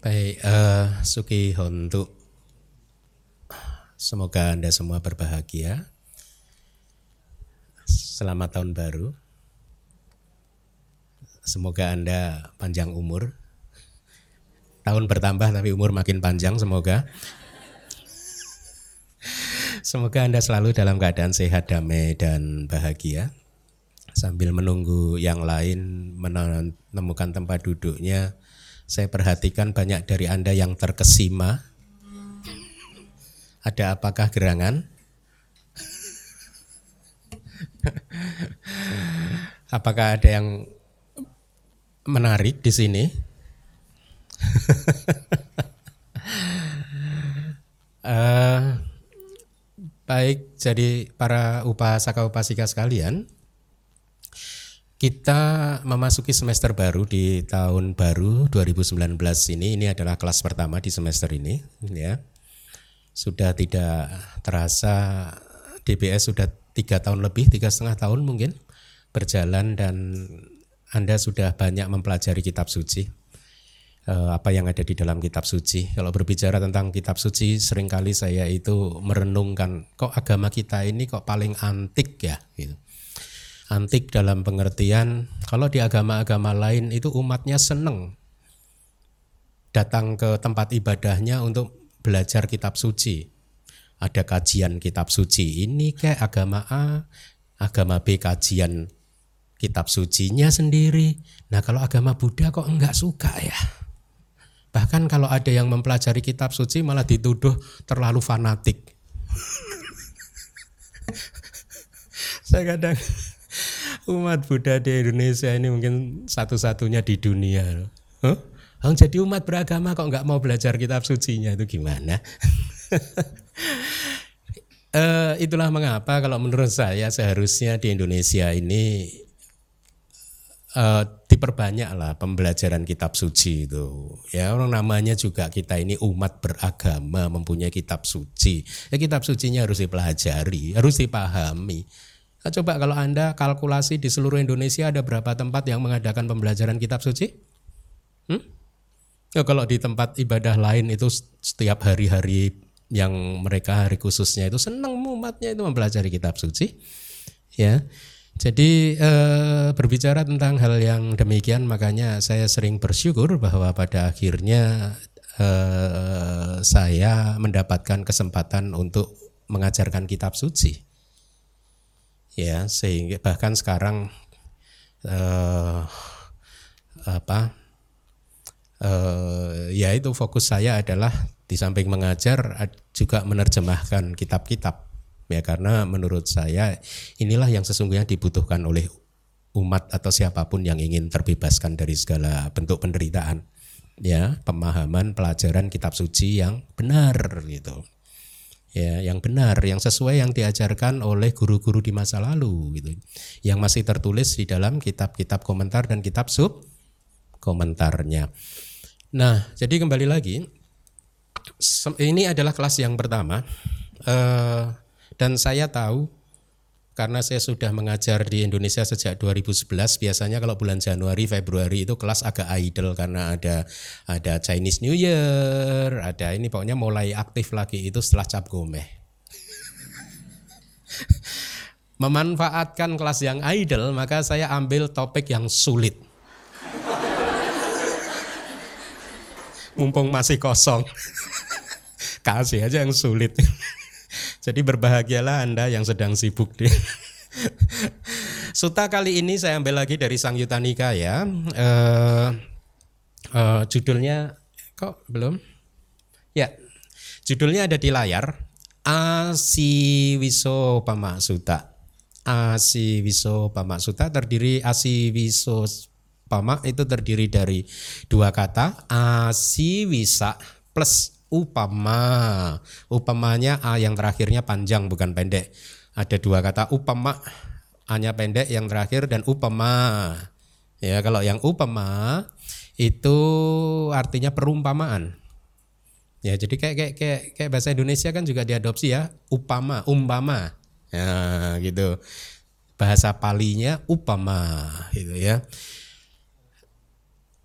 Baik, uh, Suki Hontu. Semoga Anda semua berbahagia. Selamat tahun baru. Semoga Anda panjang umur. Tahun bertambah tapi umur makin panjang semoga. Semoga Anda selalu dalam keadaan sehat, damai, dan bahagia. Sambil menunggu yang lain menemukan tempat duduknya, saya perhatikan banyak dari Anda yang terkesima. Ada apakah gerangan? Apakah ada yang menarik di sini? uh, baik, jadi para upasaka upasika sekalian, kita memasuki semester baru di tahun baru 2019 ini. Ini adalah kelas pertama di semester ini, ya. Sudah tidak terasa DBS sudah tiga tahun lebih, tiga setengah tahun mungkin berjalan dan Anda sudah banyak mempelajari kitab suci. Eh, apa yang ada di dalam kitab suci. Kalau berbicara tentang kitab suci, sering kali saya itu merenungkan, kok agama kita ini kok paling antik ya, gitu antik dalam pengertian kalau di agama-agama lain itu umatnya seneng datang ke tempat ibadahnya untuk belajar kitab suci. Ada kajian kitab suci ini kayak agama A, agama B kajian kitab sucinya sendiri. Nah kalau agama Buddha kok enggak suka ya? Bahkan kalau ada yang mempelajari kitab suci malah dituduh terlalu fanatik. Saya kadang umat Buddha di Indonesia ini mungkin satu-satunya di dunia. Huh? Oh, jadi umat beragama kok nggak mau belajar kitab sucinya itu gimana? uh, itulah mengapa kalau menurut saya seharusnya di Indonesia ini uh, diperbanyak lah pembelajaran kitab suci itu. Ya orang namanya juga kita ini umat beragama mempunyai kitab suci. Ya kitab sucinya harus dipelajari, harus dipahami. Coba kalau Anda kalkulasi di seluruh Indonesia ada berapa tempat yang mengadakan pembelajaran kitab suci? Hmm? Ya, kalau di tempat ibadah lain itu setiap hari-hari yang mereka hari khususnya itu senang umatnya itu mempelajari kitab suci. Ya. Jadi eh, berbicara tentang hal yang demikian makanya saya sering bersyukur bahwa pada akhirnya eh, saya mendapatkan kesempatan untuk mengajarkan kitab suci ya sehingga bahkan sekarang eh, apa eh, ya itu fokus saya adalah di samping mengajar juga menerjemahkan kitab-kitab. Ya karena menurut saya inilah yang sesungguhnya dibutuhkan oleh umat atau siapa pun yang ingin terbebaskan dari segala bentuk penderitaan. Ya pemahaman pelajaran kitab suci yang benar gitu ya yang benar yang sesuai yang diajarkan oleh guru-guru di masa lalu gitu. Yang masih tertulis di dalam kitab-kitab komentar dan kitab sub komentarnya. Nah jadi kembali lagi ini adalah kelas yang pertama eh, dan saya tahu karena saya sudah mengajar di Indonesia sejak 2011 biasanya kalau bulan Januari Februari itu kelas agak idle karena ada ada Chinese New Year ada ini pokoknya mulai aktif lagi itu setelah cap gomeh. Memanfaatkan kelas yang idle maka saya ambil topik yang sulit. Mumpung masih kosong. Kasih aja yang sulit jadi berbahagialah Anda yang sedang sibuk di Suta kali ini saya ambil lagi dari Sang Yutanika ya. Uh, uh, judulnya kok belum? Ya, judulnya ada di layar. Asiwiso Pamasuta. Asiwiso Pamasuta terdiri Asiwiso Pama itu terdiri dari dua kata Asiwisa plus upama. Upamanya A yang terakhirnya panjang bukan pendek. Ada dua kata upama, A-nya pendek yang terakhir dan upama. Ya, kalau yang upama itu artinya perumpamaan. Ya, jadi kayak kayak kayak, kayak bahasa Indonesia kan juga diadopsi ya, upama, umpama. Ya, gitu. Bahasa palinya upama gitu ya.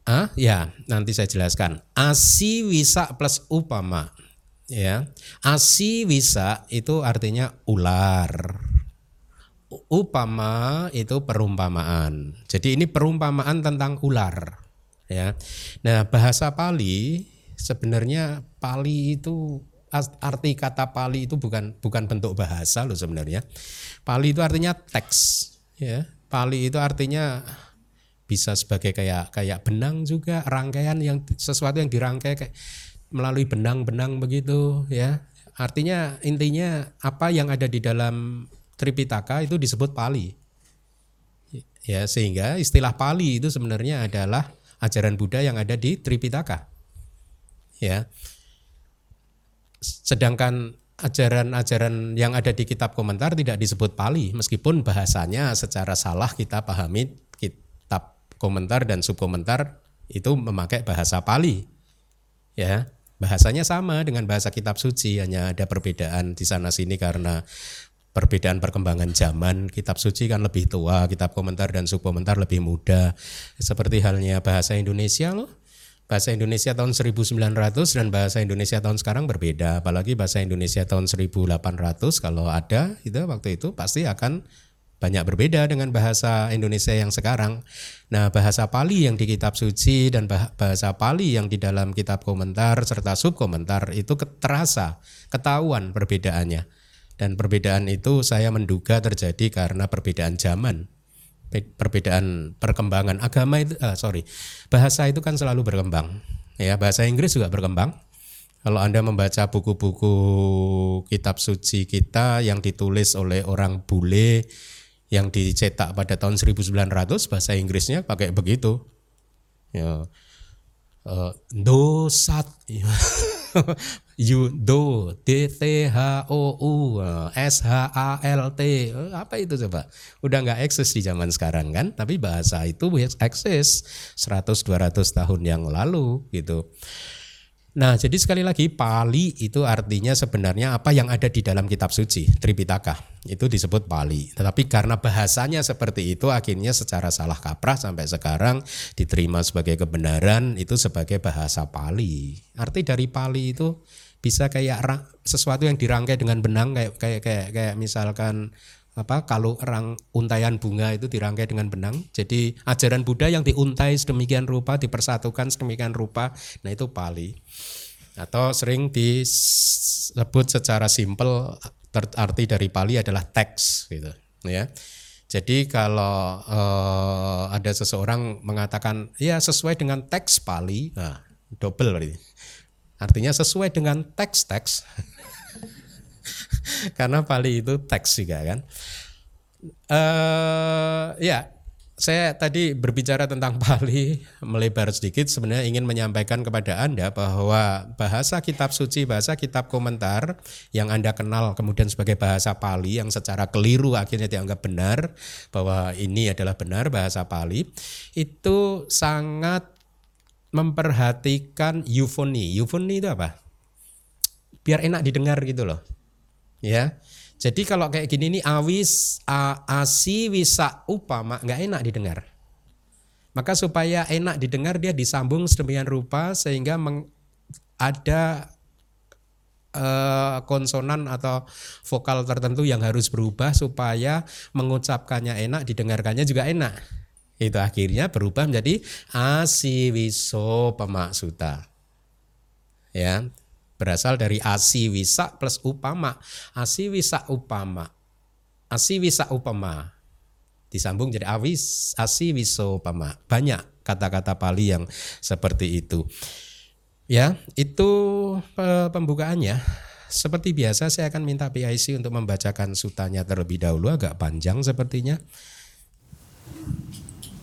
Ah, ya, nanti saya jelaskan. Asi wisa plus upama. Ya. Asi wisa itu artinya ular. Upama itu perumpamaan. Jadi ini perumpamaan tentang ular. Ya. Nah, bahasa Pali sebenarnya Pali itu arti kata Pali itu bukan bukan bentuk bahasa loh sebenarnya. Pali itu artinya teks, ya. Pali itu artinya bisa sebagai kayak kayak benang juga rangkaian yang sesuatu yang dirangkai kayak melalui benang-benang begitu ya. Artinya intinya apa yang ada di dalam Tripitaka itu disebut Pali. Ya, sehingga istilah Pali itu sebenarnya adalah ajaran Buddha yang ada di Tripitaka. Ya. Sedangkan ajaran-ajaran yang ada di kitab komentar tidak disebut Pali meskipun bahasanya secara salah kita pahami komentar dan subkomentar itu memakai bahasa Pali. Ya, bahasanya sama dengan bahasa kitab suci hanya ada perbedaan di sana sini karena perbedaan perkembangan zaman kitab suci kan lebih tua kitab komentar dan subkomentar lebih muda seperti halnya bahasa Indonesia loh bahasa Indonesia tahun 1900 dan bahasa Indonesia tahun sekarang berbeda. Apalagi bahasa Indonesia tahun 1800 kalau ada itu waktu itu pasti akan banyak berbeda dengan bahasa Indonesia yang sekarang. Nah, bahasa Pali yang di kitab suci dan bahasa Pali yang di dalam kitab komentar serta subkomentar itu terasa, ketahuan perbedaannya. Dan perbedaan itu saya menduga terjadi karena perbedaan zaman perbedaan perkembangan agama itu uh, sorry bahasa itu kan selalu berkembang ya bahasa Inggris juga berkembang kalau anda membaca buku-buku kitab suci kita yang ditulis oleh orang bule yang dicetak pada tahun 1900 bahasa Inggrisnya pakai begitu ya uh, dosat Yudo, D T H O U, S H A L T. Apa itu coba? Udah nggak eksis di zaman sekarang kan? Tapi bahasa itu eksis 100 200 tahun yang lalu gitu. Nah, jadi sekali lagi Pali itu artinya sebenarnya apa yang ada di dalam kitab suci, Tripitaka. Itu disebut Pali. Tetapi karena bahasanya seperti itu akhirnya secara salah kaprah sampai sekarang diterima sebagai kebenaran itu sebagai bahasa Pali. Arti dari Pali itu bisa kayak sesuatu yang dirangkai dengan benang kayak kayak kayak, kayak misalkan apa kalau rang untaian bunga itu dirangkai dengan benang. Jadi ajaran Buddha yang diuntai sedemikian rupa, dipersatukan sedemikian rupa, nah itu Pali. Atau sering disebut secara simpel arti dari Pali adalah teks gitu, ya. Jadi kalau uh, ada seseorang mengatakan ya sesuai dengan teks Pali, nah double. Artinya sesuai dengan teks-teks karena Pali itu teks juga kan. Uh, ya, saya tadi berbicara tentang Pali melebar sedikit sebenarnya ingin menyampaikan kepada Anda bahwa bahasa kitab suci, bahasa kitab komentar yang Anda kenal kemudian sebagai bahasa Pali yang secara keliru akhirnya dianggap benar bahwa ini adalah benar bahasa Pali itu sangat memperhatikan eufoni. Eufoni itu apa? Biar enak didengar gitu loh ya. Jadi kalau kayak gini nih awis a, asi wisa upama nggak enak didengar. Maka supaya enak didengar dia disambung sedemikian rupa sehingga meng, ada uh, konsonan atau vokal tertentu yang harus berubah supaya mengucapkannya enak, didengarkannya juga enak. Itu akhirnya berubah menjadi asiwiso pemaksuta. Ya, berasal dari asi wisa plus upama. Asi wisa upama. Asi wisa upama. Disambung jadi awis asi wiso upama. Banyak kata-kata Pali yang seperti itu. Ya, itu pembukaannya. Seperti biasa saya akan minta PIC untuk membacakan sutanya terlebih dahulu agak panjang sepertinya.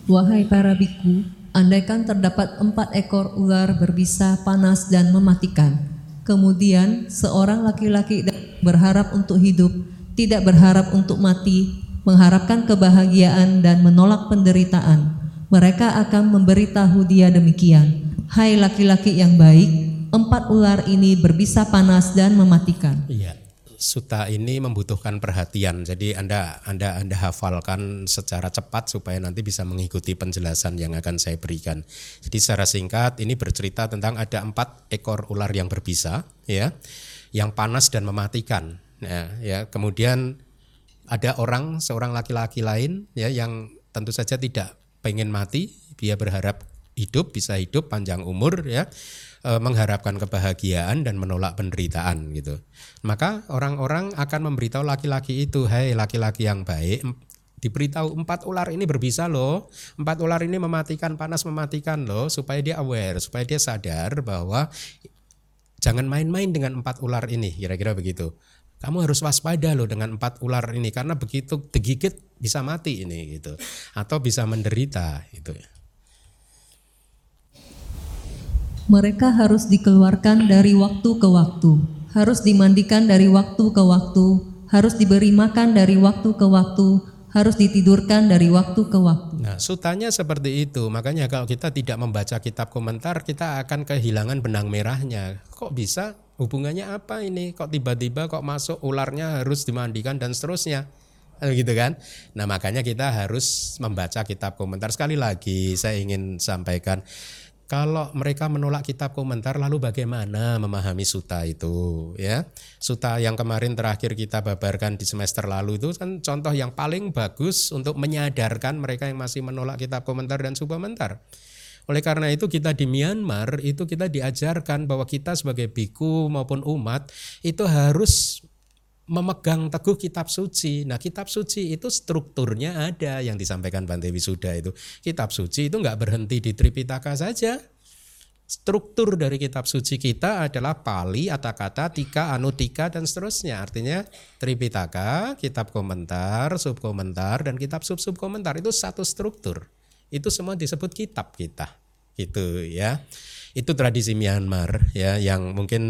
Wahai para biku, andaikan terdapat empat ekor ular berbisa panas dan mematikan, Kemudian seorang laki-laki berharap untuk hidup, tidak berharap untuk mati, mengharapkan kebahagiaan dan menolak penderitaan. Mereka akan memberitahu dia demikian, Hai laki-laki yang baik, empat ular ini berbisa panas dan mematikan. Iya, suta ini membutuhkan perhatian. Jadi Anda Anda Anda hafalkan secara cepat supaya nanti bisa mengikuti penjelasan yang akan saya berikan. Jadi secara singkat ini bercerita tentang ada empat ekor ular yang berbisa, ya, yang panas dan mematikan. Ya, ya. Kemudian ada orang seorang laki-laki lain ya yang tentu saja tidak pengen mati, dia berharap hidup bisa hidup panjang umur ya e, mengharapkan kebahagiaan dan menolak penderitaan gitu. Maka orang-orang akan memberitahu laki-laki itu, "Hai laki-laki yang baik, diberitahu empat ular ini berbisa loh. Empat ular ini mematikan panas mematikan loh supaya dia aware, supaya dia sadar bahwa jangan main-main dengan empat ular ini." Kira-kira begitu. Kamu harus waspada loh dengan empat ular ini karena begitu digigit bisa mati ini gitu atau bisa menderita itu. Mereka harus dikeluarkan dari waktu ke waktu, harus dimandikan dari waktu ke waktu, harus diberi makan dari waktu ke waktu, harus ditidurkan dari waktu ke waktu. Nah, sutanya seperti itu. Makanya kalau kita tidak membaca kitab komentar, kita akan kehilangan benang merahnya. Kok bisa? Hubungannya apa ini? Kok tiba-tiba kok masuk ularnya harus dimandikan dan seterusnya? gitu kan. Nah, makanya kita harus membaca kitab komentar. Sekali lagi saya ingin sampaikan kalau mereka menolak kitab komentar lalu bagaimana memahami suta itu ya? Suta yang kemarin terakhir kita babarkan di semester lalu itu kan contoh yang paling bagus untuk menyadarkan mereka yang masih menolak kitab komentar dan suplementar oleh karena itu kita di Myanmar itu kita diajarkan bahwa kita sebagai biku maupun umat itu harus memegang teguh kitab suci. Nah, kitab suci itu strukturnya ada yang disampaikan Bante Wisuda itu. Kitab suci itu nggak berhenti di Tripitaka saja. Struktur dari kitab suci kita adalah Pali, Atakata, Tika, Anutika dan seterusnya. Artinya Tripitaka, kitab komentar, subkomentar dan kitab sub-sub komentar itu satu struktur. Itu semua disebut kitab kita. Gitu ya itu tradisi Myanmar ya yang mungkin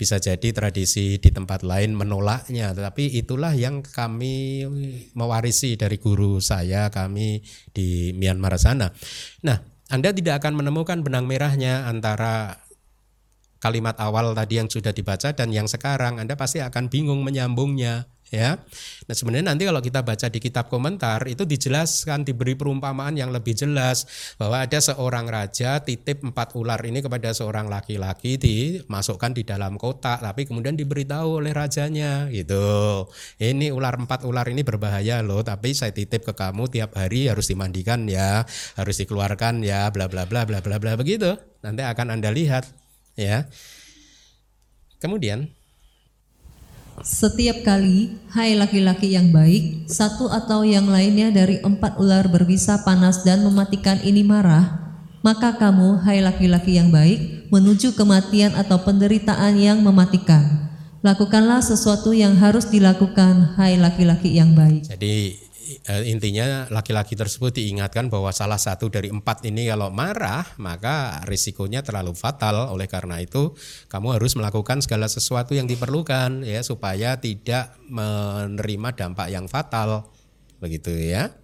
bisa jadi tradisi di tempat lain menolaknya. Tetapi itulah yang kami mewarisi dari guru saya kami di Myanmar sana. Nah, Anda tidak akan menemukan benang merahnya antara kalimat awal tadi yang sudah dibaca dan yang sekarang. Anda pasti akan bingung menyambungnya ya. Nah sebenarnya nanti kalau kita baca di kitab komentar itu dijelaskan diberi perumpamaan yang lebih jelas bahwa ada seorang raja titip empat ular ini kepada seorang laki-laki dimasukkan di dalam kotak tapi kemudian diberitahu oleh rajanya gitu. Ini ular empat ular ini berbahaya loh tapi saya titip ke kamu tiap hari harus dimandikan ya, harus dikeluarkan ya, bla bla bla bla bla bla begitu. Nanti akan Anda lihat ya. Kemudian setiap kali, hai laki-laki yang baik, satu atau yang lainnya dari empat ular berbisa panas dan mematikan ini marah, maka kamu, hai laki-laki yang baik, menuju kematian atau penderitaan yang mematikan. Lakukanlah sesuatu yang harus dilakukan, hai laki-laki yang baik. Jadi intinya laki-laki tersebut diingatkan bahwa salah satu dari empat ini kalau marah maka risikonya terlalu fatal. Oleh karena itu kamu harus melakukan segala sesuatu yang diperlukan ya supaya tidak menerima dampak yang fatal. Begitu ya.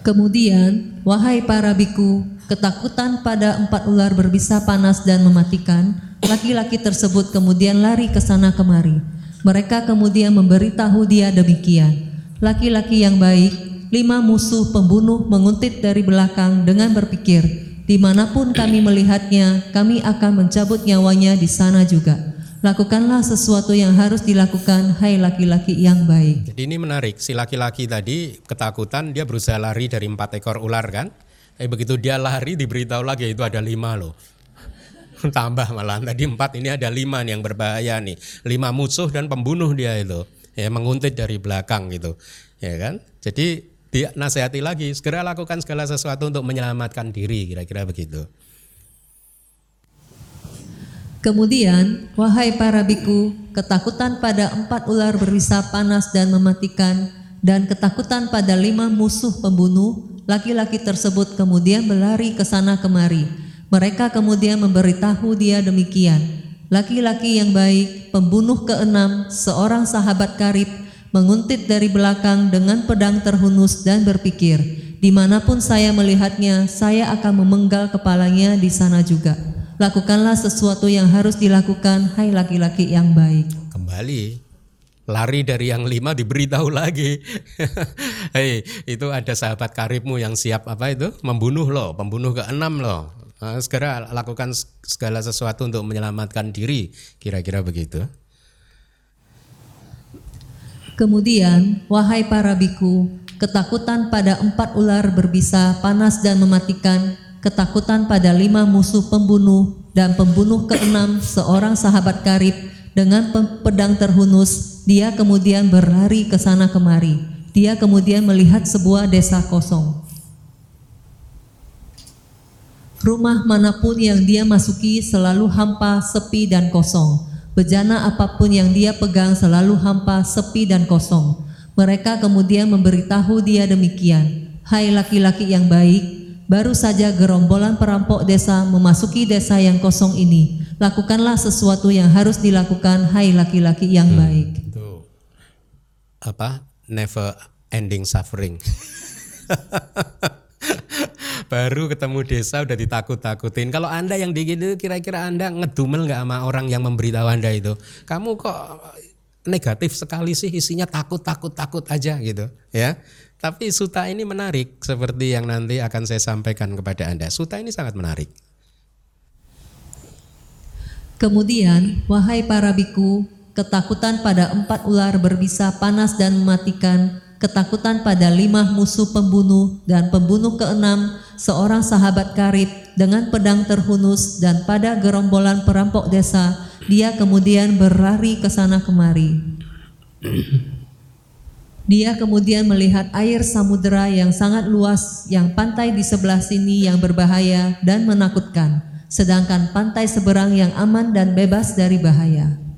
Kemudian, wahai para biku, ketakutan pada empat ular berbisa panas dan mematikan, laki-laki tersebut kemudian lari ke sana kemari mereka kemudian memberitahu dia demikian, laki-laki yang baik, lima musuh pembunuh menguntit dari belakang dengan berpikir, di mana pun kami melihatnya, kami akan mencabut nyawanya di sana juga. Lakukanlah sesuatu yang harus dilakukan, hai laki-laki yang baik. Jadi ini menarik, si laki-laki tadi ketakutan, dia berusaha lari dari empat ekor ular kan? Eh begitu dia lari diberitahu lagi itu ada lima loh. tambah malah tadi empat ini ada lima nih yang berbahaya nih. Lima musuh dan pembunuh dia itu. Ya menguntit dari belakang gitu. Ya kan? Jadi dia nasihati lagi. Segera lakukan segala sesuatu untuk menyelamatkan diri kira-kira begitu. Kemudian, wahai para biku, ketakutan pada empat ular berbisa panas dan mematikan, dan ketakutan pada lima musuh pembunuh, laki-laki tersebut kemudian berlari ke sana kemari, mereka kemudian memberitahu dia demikian, laki-laki yang baik, pembunuh keenam, seorang sahabat karib, menguntit dari belakang dengan pedang terhunus dan berpikir, di mana pun saya melihatnya, saya akan memenggal kepalanya di sana juga. Lakukanlah sesuatu yang harus dilakukan, hai laki-laki yang baik. Kembali lari dari yang lima diberitahu lagi. Hei, itu ada sahabat karibmu yang siap apa itu membunuh lo, pembunuh ke enam lo. Nah, segera lakukan segala sesuatu untuk menyelamatkan diri, kira-kira begitu. Kemudian, wahai para biku, ketakutan pada empat ular berbisa, panas dan mematikan, ketakutan pada lima musuh pembunuh, dan pembunuh keenam seorang sahabat karib dengan pedang terhunus, dia kemudian berlari ke sana kemari. Dia kemudian melihat sebuah desa kosong. Rumah mana pun yang dia masuki selalu hampa, sepi, dan kosong. Bejana apa pun yang dia pegang selalu hampa, sepi, dan kosong. Mereka kemudian memberitahu dia demikian, Hai laki-laki yang baik, baru saja gerombolan perampok desa memasuki desa yang kosong ini. Lakukanlah sesuatu yang harus dilakukan, hai laki-laki yang hmm, baik. Itu apa? Never ending suffering. baru ketemu desa udah ditakut-takutin. Kalau anda yang digini kira-kira anda ngedumel nggak sama orang yang memberitahu anda itu? Kamu kok negatif sekali sih isinya takut takut takut aja gitu ya tapi suta ini menarik seperti yang nanti akan saya sampaikan kepada anda suta ini sangat menarik kemudian wahai para biku ketakutan pada empat ular berbisa panas dan mematikan ketakutan pada lima musuh pembunuh dan pembunuh keenam seorang sahabat karib dengan pedang terhunus dan pada gerombolan perampok desa dia kemudian berlari ke sana kemari. Dia kemudian melihat air samudera yang sangat luas, yang pantai di sebelah sini yang berbahaya dan menakutkan, sedangkan pantai seberang yang aman dan bebas dari bahaya.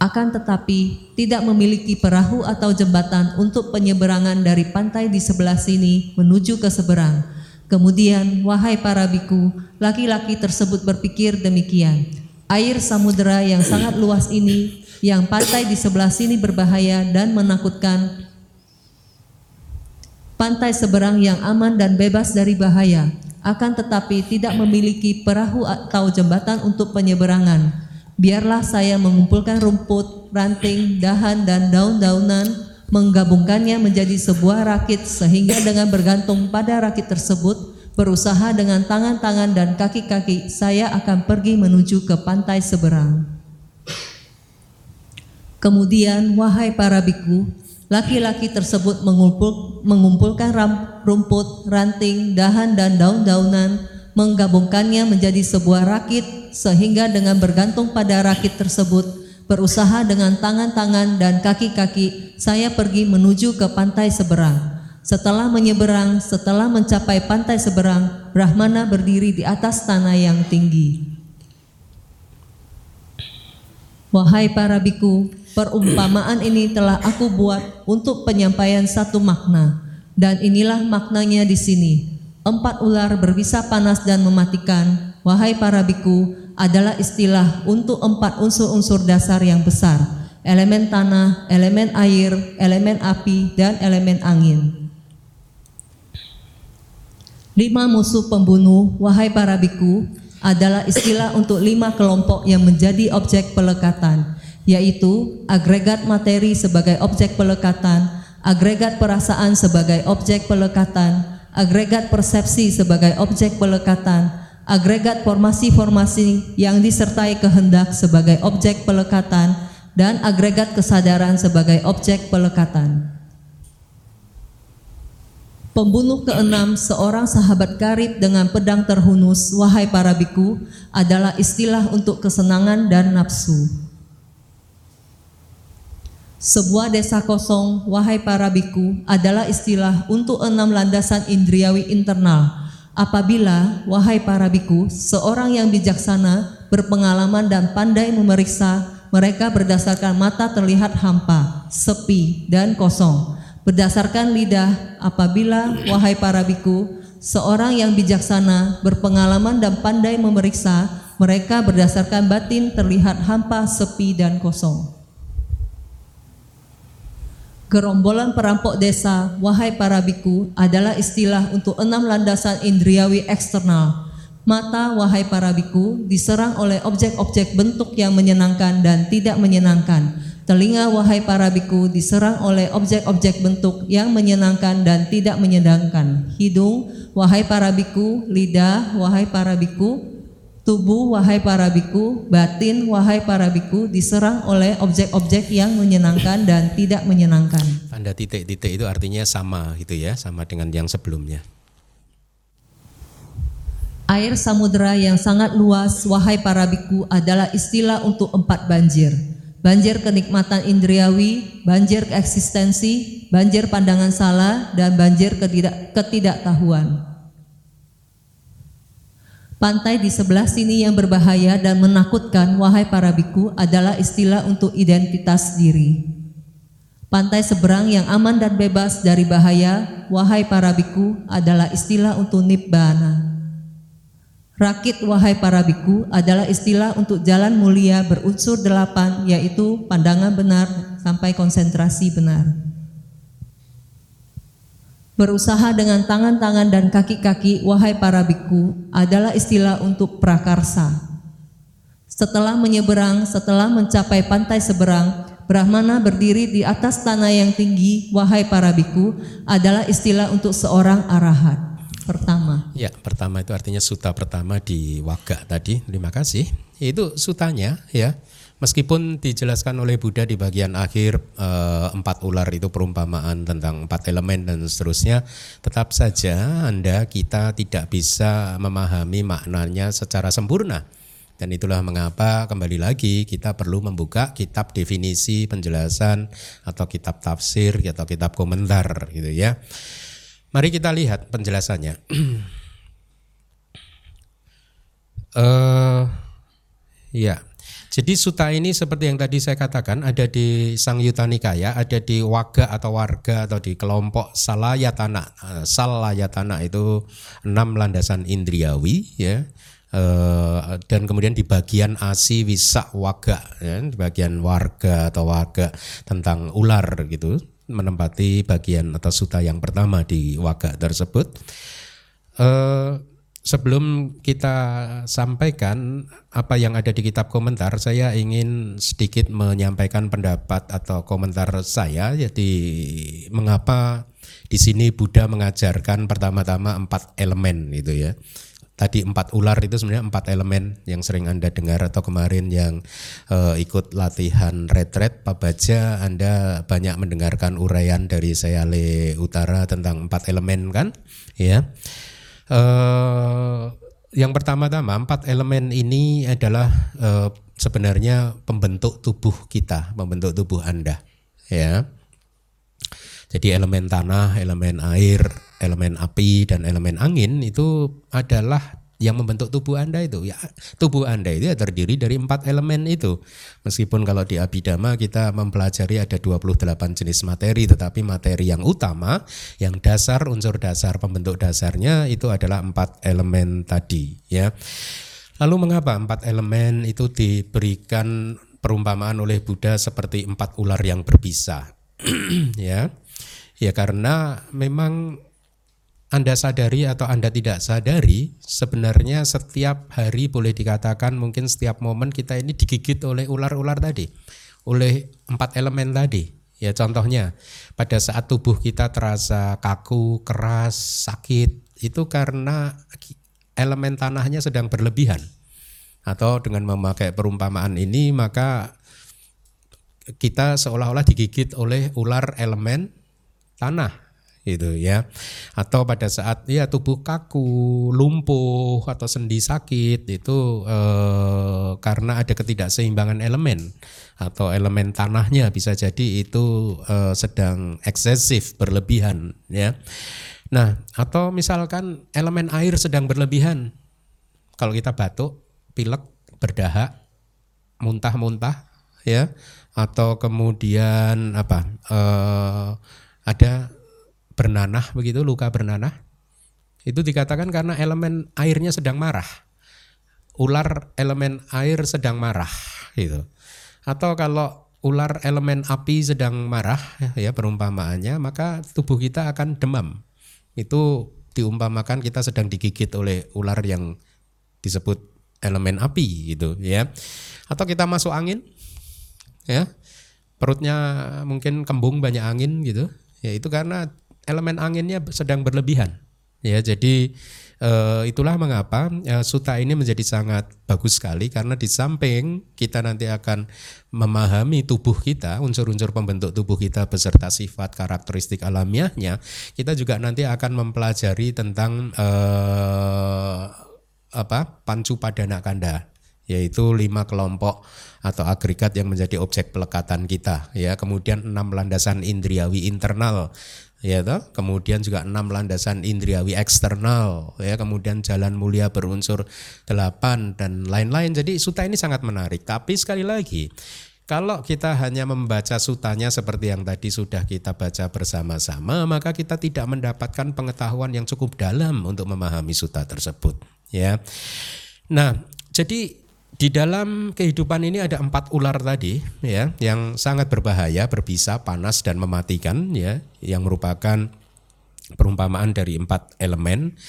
Akan tetapi, tidak memiliki perahu atau jembatan untuk penyeberangan dari pantai di sebelah sini menuju ke seberang, Kemudian, wahai para biku, laki-laki tersebut berpikir demikian. Air samudera yang sangat luas ini, yang pantai di sebelah sini berbahaya dan menakutkan, pantai seberang yang aman dan bebas dari bahaya, akan tetapi tidak memiliki perahu atau jembatan untuk penyeberangan. Biarlah saya mengumpulkan rumput, ranting, dahan, dan daun-daunan menggabungkannya menjadi sebuah rakit sehingga dengan bergantung pada rakit tersebut berusaha dengan tangan-tangan dan kaki-kaki saya akan pergi menuju ke pantai seberang. Kemudian wahai para biku, laki-laki tersebut mengumpul, mengumpulkan rumput, ranting, dahan dan daun-daunan, menggabungkannya menjadi sebuah rakit sehingga dengan bergantung pada rakit tersebut berusaha dengan tangan-tangan dan kaki-kaki saya pergi menuju ke pantai seberang. Setelah menyeberang, setelah mencapai pantai seberang, Brahmana berdiri di atas tanah yang tinggi. Wahai para biku, perumpamaan ini telah aku buat untuk penyampaian satu makna, dan inilah maknanya di sini. Empat ular berbisa panas dan mematikan. Wahai para biku, adalah istilah untuk empat unsur-unsur dasar yang besar, elemen tanah, elemen air, elemen api, dan elemen angin. Lima musuh pembunuh, wahai para biku, adalah istilah untuk lima kelompok yang menjadi objek pelekatan, yaitu agregat materi sebagai objek pelekatan, agregat perasaan sebagai objek pelekatan, agregat persepsi sebagai objek pelekatan, agregat formasi-formasi yang disertai kehendak sebagai objek pelekatan dan agregat kesadaran sebagai objek pelekatan. Pembunuh keenam, seorang sahabat karib dengan pedang terhunus, wahai para biku, adalah istilah untuk kesenangan dan nafsu. Sebuah desa kosong, wahai para biku, adalah istilah untuk enam landasan indriawi internal, Apabila, wahai para biku, seorang yang bijaksana, berpengalaman dan pandai memeriksa, mereka berdasarkan mata terlihat hampa, sepi, dan kosong. Berdasarkan lidah, apabila, wahai para biku, seorang yang bijaksana, berpengalaman dan pandai memeriksa, mereka berdasarkan batin terlihat hampa, sepi, dan kosong. Gerombolan perampok desa, wahai para biku, adalah istilah untuk enam landasan indriawi eksternal. Mata, wahai para biku, diserang oleh objek-objek bentuk yang menyenangkan dan tidak menyenangkan. Telinga, wahai para biku, diserang oleh objek-objek bentuk yang menyenangkan dan tidak menyenangkan. Hidung, wahai para biku, lidah, wahai para biku, tubuh, wahai para biku, batin, wahai para biku, diserang oleh objek-objek yang menyenangkan dan tidak menyenangkan. Tanda titik-titik itu artinya sama gitu ya, sama dengan yang sebelumnya. Air samudera yang sangat luas, wahai para biku, adalah istilah untuk empat banjir. Banjir kenikmatan indriawi, banjir eksistensi, banjir pandangan salah, dan banjir ketidak, ketidaktahuan. Pantai di sebelah sini yang berbahaya dan menakutkan, wahai para biku, adalah istilah untuk identitas diri. Pantai seberang yang aman dan bebas dari bahaya, wahai para biku, adalah istilah untuk nibbana. Rakit wahai para biku adalah istilah untuk jalan mulia berunsur delapan yaitu pandangan benar sampai konsentrasi benar. Berusaha dengan tangan-tangan dan kaki-kaki wahai para biku adalah istilah untuk prakarsa. Setelah menyeberang, setelah mencapai pantai seberang, Brahmana berdiri di atas tanah yang tinggi wahai para biku adalah istilah untuk seorang arahat pertama. Ya, pertama itu artinya suta pertama di Waga tadi. Terima kasih. Itu sutanya ya. Meskipun dijelaskan oleh Buddha di bagian akhir eh, empat ular itu perumpamaan tentang empat elemen dan seterusnya, tetap saja Anda kita tidak bisa memahami maknanya secara sempurna. Dan itulah mengapa kembali lagi kita perlu membuka kitab definisi penjelasan atau kitab tafsir atau kitab komentar gitu ya. Mari kita lihat penjelasannya. uh, ya, jadi suta ini seperti yang tadi saya katakan ada di Sang Yuta ada di waga atau warga atau di kelompok salayatana. Uh, salayatana itu enam landasan indriawi ya. Uh, dan kemudian di bagian asi wisa waga ya, di bagian warga atau warga tentang ular gitu menempati bagian atau suta yang pertama di waga tersebut. Eh, sebelum kita sampaikan apa yang ada di kitab komentar, saya ingin sedikit menyampaikan pendapat atau komentar saya. Jadi mengapa di sini Buddha mengajarkan pertama-tama empat elemen itu ya. Tadi empat ular itu sebenarnya empat elemen yang sering Anda dengar atau kemarin yang uh, ikut latihan retret Pak Baja Anda banyak mendengarkan uraian dari Sayale Utara tentang empat elemen kan? Ya uh, yang pertama-tama empat elemen ini adalah uh, sebenarnya pembentuk tubuh kita pembentuk tubuh Anda ya. Jadi elemen tanah, elemen air, elemen api dan elemen angin itu adalah yang membentuk tubuh Anda itu. Ya, tubuh Anda itu ya terdiri dari empat elemen itu. Meskipun kalau di Abhidhamma kita mempelajari ada 28 jenis materi, tetapi materi yang utama, yang dasar, unsur dasar, pembentuk dasarnya itu adalah empat elemen tadi. Ya. Lalu mengapa empat elemen itu diberikan perumpamaan oleh Buddha seperti empat ular yang berbisa? ya. Ya karena memang anda sadari atau Anda tidak sadari, sebenarnya setiap hari boleh dikatakan mungkin setiap momen kita ini digigit oleh ular-ular tadi, oleh empat elemen tadi. Ya contohnya, pada saat tubuh kita terasa kaku, keras, sakit, itu karena elemen tanahnya sedang berlebihan. Atau dengan memakai perumpamaan ini maka kita seolah-olah digigit oleh ular elemen tanah gitu ya. Atau pada saat ya tubuh kaku lumpuh atau sendi sakit itu eh, karena ada ketidakseimbangan elemen atau elemen tanahnya bisa jadi itu eh, sedang eksesif berlebihan ya. Nah atau misalkan elemen air sedang berlebihan. Kalau kita batuk pilek berdahak muntah-muntah ya. Atau kemudian apa eh, ada bernanah begitu luka bernanah itu dikatakan karena elemen airnya sedang marah ular elemen air sedang marah gitu atau kalau ular elemen api sedang marah ya perumpamaannya maka tubuh kita akan demam itu diumpamakan kita sedang digigit oleh ular yang disebut elemen api gitu ya. Atau kita masuk angin ya. Perutnya mungkin kembung banyak angin gitu. Ya itu karena elemen anginnya sedang berlebihan. Ya, jadi Uh, itulah mengapa uh, suta ini menjadi sangat bagus sekali karena di samping kita nanti akan memahami tubuh kita, unsur-unsur pembentuk tubuh kita beserta sifat karakteristik alamiahnya, kita juga nanti akan mempelajari tentang uh, apa pancu padana kanda yaitu lima kelompok atau agregat yang menjadi objek pelekatan kita ya kemudian enam landasan indriawi internal ya toh kemudian juga enam landasan indriawi eksternal ya kemudian jalan mulia berunsur delapan dan lain-lain. Jadi suta ini sangat menarik. Tapi sekali lagi kalau kita hanya membaca sutanya seperti yang tadi sudah kita baca bersama-sama maka kita tidak mendapatkan pengetahuan yang cukup dalam untuk memahami suta tersebut ya. Nah jadi di dalam kehidupan ini ada empat ular tadi ya yang sangat berbahaya, berbisa, panas dan mematikan ya yang merupakan perumpamaan dari empat elemen.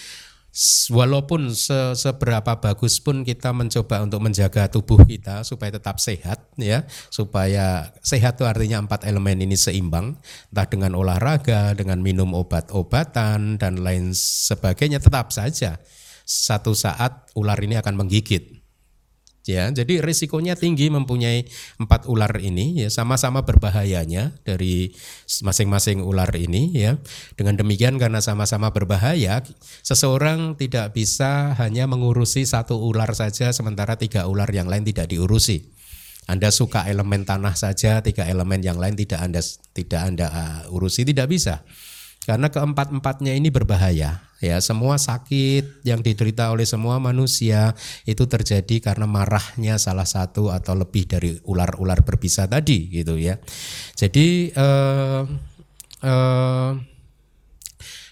Walaupun se seberapa bagus pun kita mencoba untuk menjaga tubuh kita supaya tetap sehat ya, supaya sehat itu artinya empat elemen ini seimbang, entah dengan olahraga, dengan minum obat-obatan dan lain sebagainya tetap saja satu saat ular ini akan menggigit ya jadi risikonya tinggi mempunyai empat ular ini ya sama-sama berbahayanya dari masing-masing ular ini ya. Dengan demikian karena sama-sama berbahaya seseorang tidak bisa hanya mengurusi satu ular saja sementara tiga ular yang lain tidak diurusi. Anda suka elemen tanah saja tiga elemen yang lain tidak anda tidak anda uh, urusi tidak bisa karena keempat-empatnya ini berbahaya ya. Semua sakit yang diderita oleh semua manusia itu terjadi karena marahnya salah satu atau lebih dari ular-ular berbisa tadi gitu ya. Jadi eh, eh,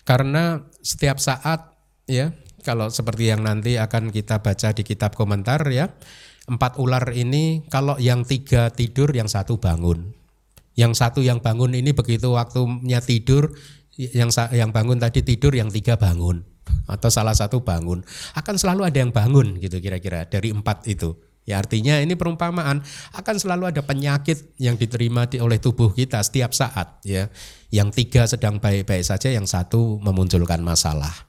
karena setiap saat ya kalau seperti yang nanti akan kita baca di kitab komentar ya empat ular ini kalau yang tiga tidur yang satu bangun. Yang satu yang bangun ini begitu waktunya tidur yang yang bangun tadi tidur yang tiga bangun. Atau salah satu bangun. Akan selalu ada yang bangun gitu kira-kira dari empat itu. Ya artinya ini perumpamaan. Akan selalu ada penyakit yang diterima di, oleh tubuh kita setiap saat ya. Yang tiga sedang baik-baik saja yang satu memunculkan masalah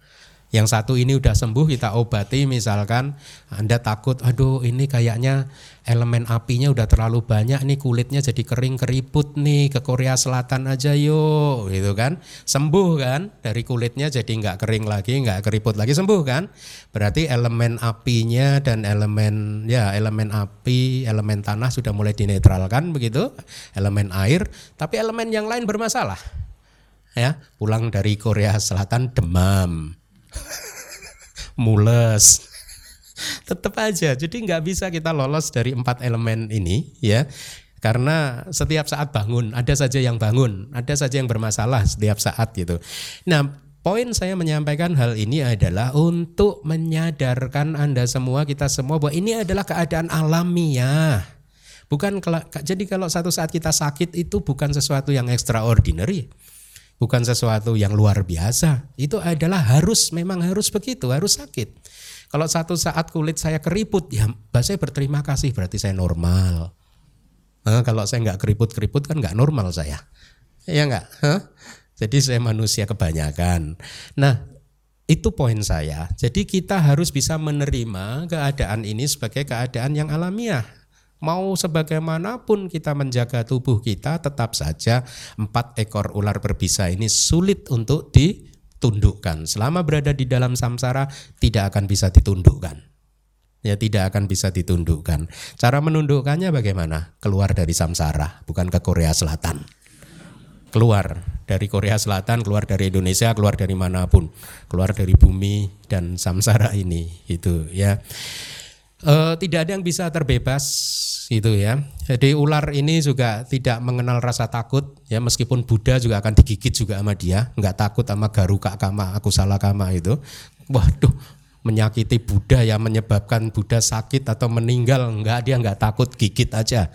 yang satu ini udah sembuh kita obati misalkan Anda takut aduh ini kayaknya elemen apinya udah terlalu banyak nih kulitnya jadi kering keriput nih ke Korea Selatan aja yuk gitu kan. Sembuh kan dari kulitnya jadi nggak kering lagi nggak keriput lagi sembuh kan. Berarti elemen apinya dan elemen ya elemen api elemen tanah sudah mulai dinetralkan begitu elemen air. Tapi elemen yang lain bermasalah ya. Pulang dari Korea Selatan demam mules. Tetap aja jadi nggak bisa kita lolos dari empat elemen ini ya. Karena setiap saat bangun ada saja yang bangun ada saja yang bermasalah setiap saat gitu. Nah poin saya menyampaikan hal ini adalah untuk menyadarkan anda semua kita semua bahwa ini adalah keadaan alamiah bukan jadi kalau satu saat kita sakit itu bukan sesuatu yang extraordinary bukan sesuatu yang luar biasa. Itu adalah harus, memang harus begitu, harus sakit. Kalau satu saat kulit saya keriput, ya saya berterima kasih berarti saya normal. Nah, kalau saya nggak keriput-keriput kan nggak normal saya. Ya nggak? Jadi saya manusia kebanyakan. Nah, itu poin saya. Jadi kita harus bisa menerima keadaan ini sebagai keadaan yang alamiah. Mau sebagaimanapun kita menjaga tubuh kita, tetap saja empat ekor ular berbisa ini sulit untuk ditundukkan. Selama berada di dalam samsara, tidak akan bisa ditundukkan. Ya tidak akan bisa ditundukkan. Cara menundukkannya bagaimana? Keluar dari samsara, bukan ke Korea Selatan. Keluar dari Korea Selatan, keluar dari Indonesia, keluar dari mana pun, keluar dari bumi dan samsara ini, itu ya. E, tidak ada yang bisa terbebas itu ya. Jadi ular ini juga tidak mengenal rasa takut ya meskipun Buddha juga akan digigit juga sama dia, nggak takut sama garuka kama, aku salah kama itu. Waduh, menyakiti Buddha ya menyebabkan Buddha sakit atau meninggal, enggak dia nggak takut gigit aja.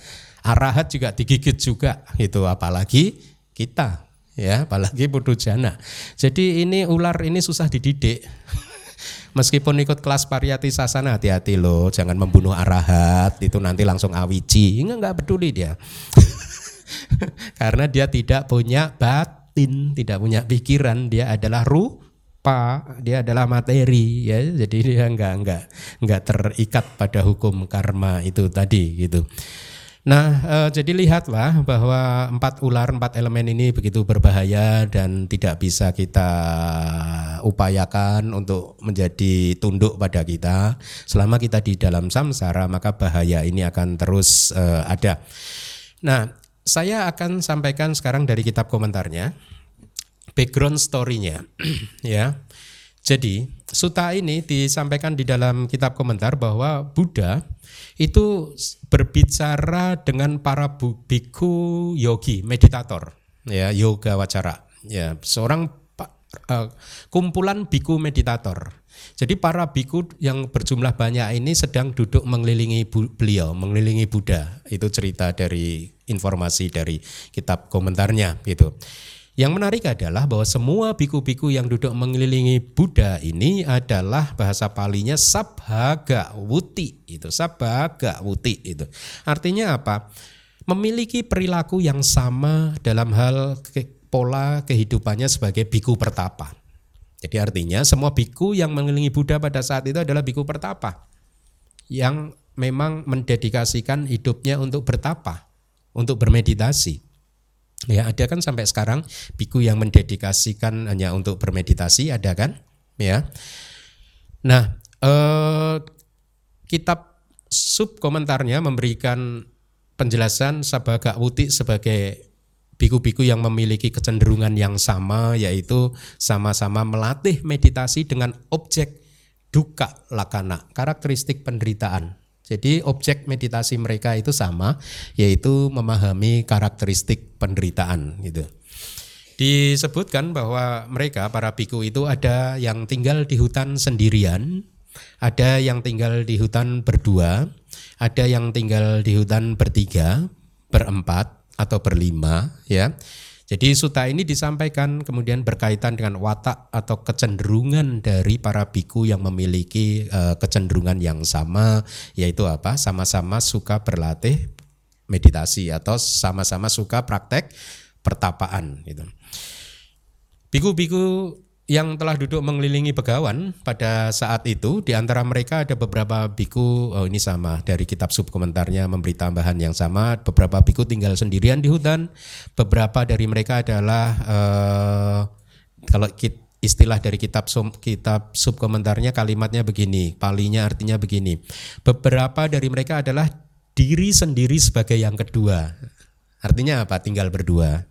Arahat juga digigit juga itu apalagi kita ya, apalagi putu jana. Jadi ini ular ini susah dididik. Meskipun ikut kelas pariyati sasana hati-hati loh, jangan membunuh arahat itu nanti langsung awici. Enggak enggak peduli dia. Karena dia tidak punya batin, tidak punya pikiran, dia adalah rupa, dia adalah materi ya. Jadi dia enggak enggak enggak terikat pada hukum karma itu tadi gitu. Nah, e, jadi lihatlah bahwa empat ular, empat elemen ini begitu berbahaya dan tidak bisa kita upayakan untuk menjadi tunduk pada kita. Selama kita di dalam samsara, maka bahaya ini akan terus e, ada. Nah, saya akan sampaikan sekarang dari kitab komentarnya, background story-nya, ya. Jadi, suta ini disampaikan di dalam kitab komentar bahwa Buddha itu berbicara dengan para biku yogi, meditator, ya, yoga wacara, ya, seorang uh, kumpulan biku meditator. Jadi para biku yang berjumlah banyak ini sedang duduk mengelilingi beliau, mengelilingi Buddha. Itu cerita dari informasi dari kitab komentarnya gitu. Yang menarik adalah bahwa semua biku-biku yang duduk mengelilingi Buddha ini adalah bahasa palinya sabhaga wuti itu sabhaga wuti itu. Artinya apa? Memiliki perilaku yang sama dalam hal pola kehidupannya sebagai biku pertapa. Jadi artinya semua biku yang mengelilingi Buddha pada saat itu adalah biku pertapa yang memang mendedikasikan hidupnya untuk bertapa, untuk bermeditasi. Ya, ada kan sampai sekarang biku yang mendedikasikan hanya untuk bermeditasi ada kan? Ya. Nah, eh, kitab sub komentarnya memberikan penjelasan Sabhaga Wuti sebagai biku-biku yang memiliki kecenderungan yang sama yaitu sama-sama melatih meditasi dengan objek duka lakana, karakteristik penderitaan. Jadi objek meditasi mereka itu sama, yaitu memahami karakteristik penderitaan gitu. Disebutkan bahwa mereka para biku itu ada yang tinggal di hutan sendirian, ada yang tinggal di hutan berdua, ada yang tinggal di hutan bertiga, berempat atau berlima ya. Jadi suta ini disampaikan kemudian berkaitan dengan watak atau kecenderungan dari para biku yang memiliki uh, kecenderungan yang sama yaitu apa? Sama-sama suka berlatih meditasi atau sama-sama suka praktek pertapaan gitu. Biku-biku yang telah duduk mengelilingi begawan pada saat itu di antara mereka ada beberapa biku oh ini sama dari kitab sub komentarnya memberi tambahan yang sama beberapa biku tinggal sendirian di hutan beberapa dari mereka adalah uh, kalau istilah dari kitab sub, kitab sub komentarnya kalimatnya begini palinya artinya begini beberapa dari mereka adalah diri sendiri sebagai yang kedua. Artinya apa? Tinggal berdua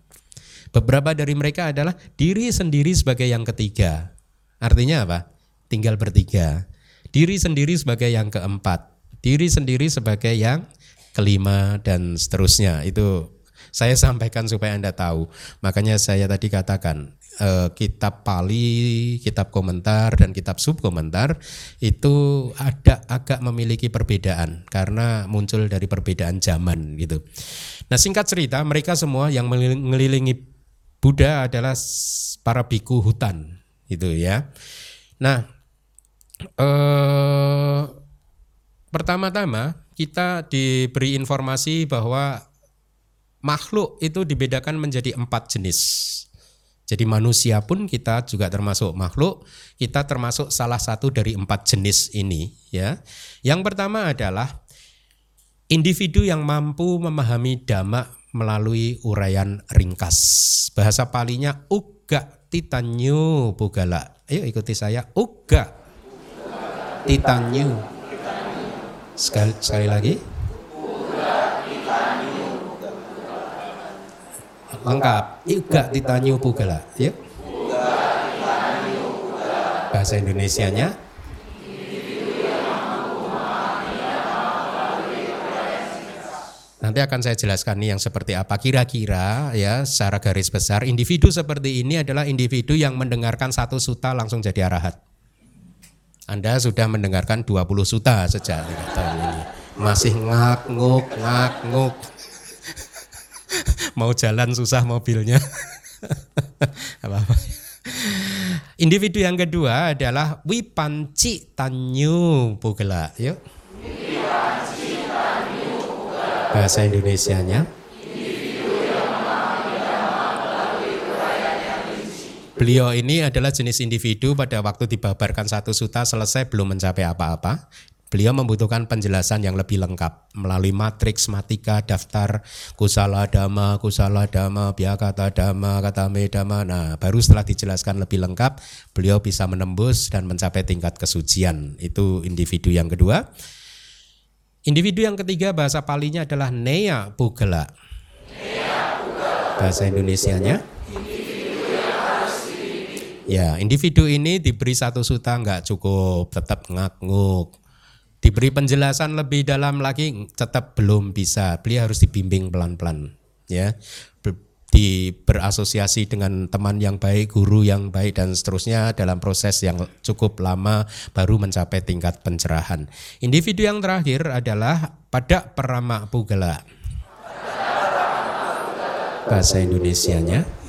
Beberapa dari mereka adalah diri sendiri sebagai yang ketiga. Artinya apa? Tinggal bertiga. Diri sendiri sebagai yang keempat. Diri sendiri sebagai yang kelima dan seterusnya. Itu saya sampaikan supaya Anda tahu. Makanya saya tadi katakan eh, kitab Pali, kitab komentar dan kitab subkomentar itu ada agak memiliki perbedaan karena muncul dari perbedaan zaman gitu. Nah, singkat cerita mereka semua yang mengelilingi Buddha adalah para biku hutan itu ya. Nah, eh, pertama-tama kita diberi informasi bahwa makhluk itu dibedakan menjadi empat jenis. Jadi manusia pun kita juga termasuk makhluk, kita termasuk salah satu dari empat jenis ini ya. Yang pertama adalah individu yang mampu memahami dhamma melalui uraian ringkas. Bahasa palinya uga titanyu bugala. Ayo ikuti saya uga titanyu. Sekali, sekali lagi. Lengkap. Uga titanyu bugala. Yuk. Bahasa Indonesianya Nanti akan saya jelaskan nih yang seperti apa. Kira-kira ya secara garis besar individu seperti ini adalah individu yang mendengarkan satu suta langsung jadi arahat. Anda sudah mendengarkan 20 suta sejak tahun ini. Masih ngak-nguk, ngak-nguk. Mau jalan susah mobilnya. Apa-apa. Individu yang kedua adalah Wipanci Tanyu Pugela. Yuk. Bahasa Indonesianya. Beliau ini adalah jenis individu pada waktu dibabarkan satu suta selesai belum mencapai apa-apa. Beliau membutuhkan penjelasan yang lebih lengkap melalui matriks, matika, daftar, kusala dama, kusala dama, biakata dama, kata dama. Nah, baru setelah dijelaskan lebih lengkap, beliau bisa menembus dan mencapai tingkat kesucian. Itu individu yang kedua. Individu yang ketiga bahasa palinya adalah Nea Pugela. Bahasa Indonesianya? Ya, individu ini diberi satu suta nggak cukup, tetap ngak-nguk. Diberi penjelasan lebih dalam lagi tetap belum bisa. Beliau harus dibimbing pelan-pelan, ya. Di berasosiasi dengan teman yang baik, guru yang baik dan seterusnya dalam proses yang cukup lama baru mencapai tingkat pencerahan. Individu yang terakhir adalah pada peramak pugela. Bahasa Indonesianya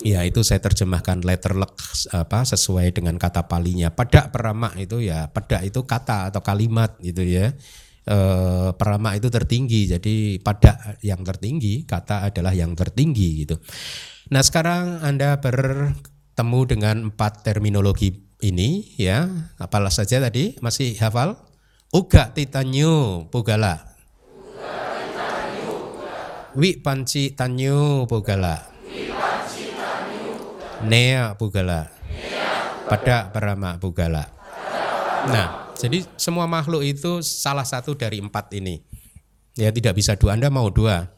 Ya itu saya terjemahkan letterlek apa sesuai dengan kata palinya. Pada peramak itu ya pada itu kata atau kalimat gitu ya. E, peramak itu tertinggi jadi pada yang tertinggi kata adalah yang tertinggi gitu. Nah sekarang anda bertemu dengan empat terminologi ini ya apalah saja tadi masih hafal? Uga titanyu pugala. Wi panci tanyu pugala. Nea Pugala. Pada Parama Pugala. Nah, jadi semua makhluk itu salah satu dari empat ini. Ya tidak bisa dua, Anda mau dua.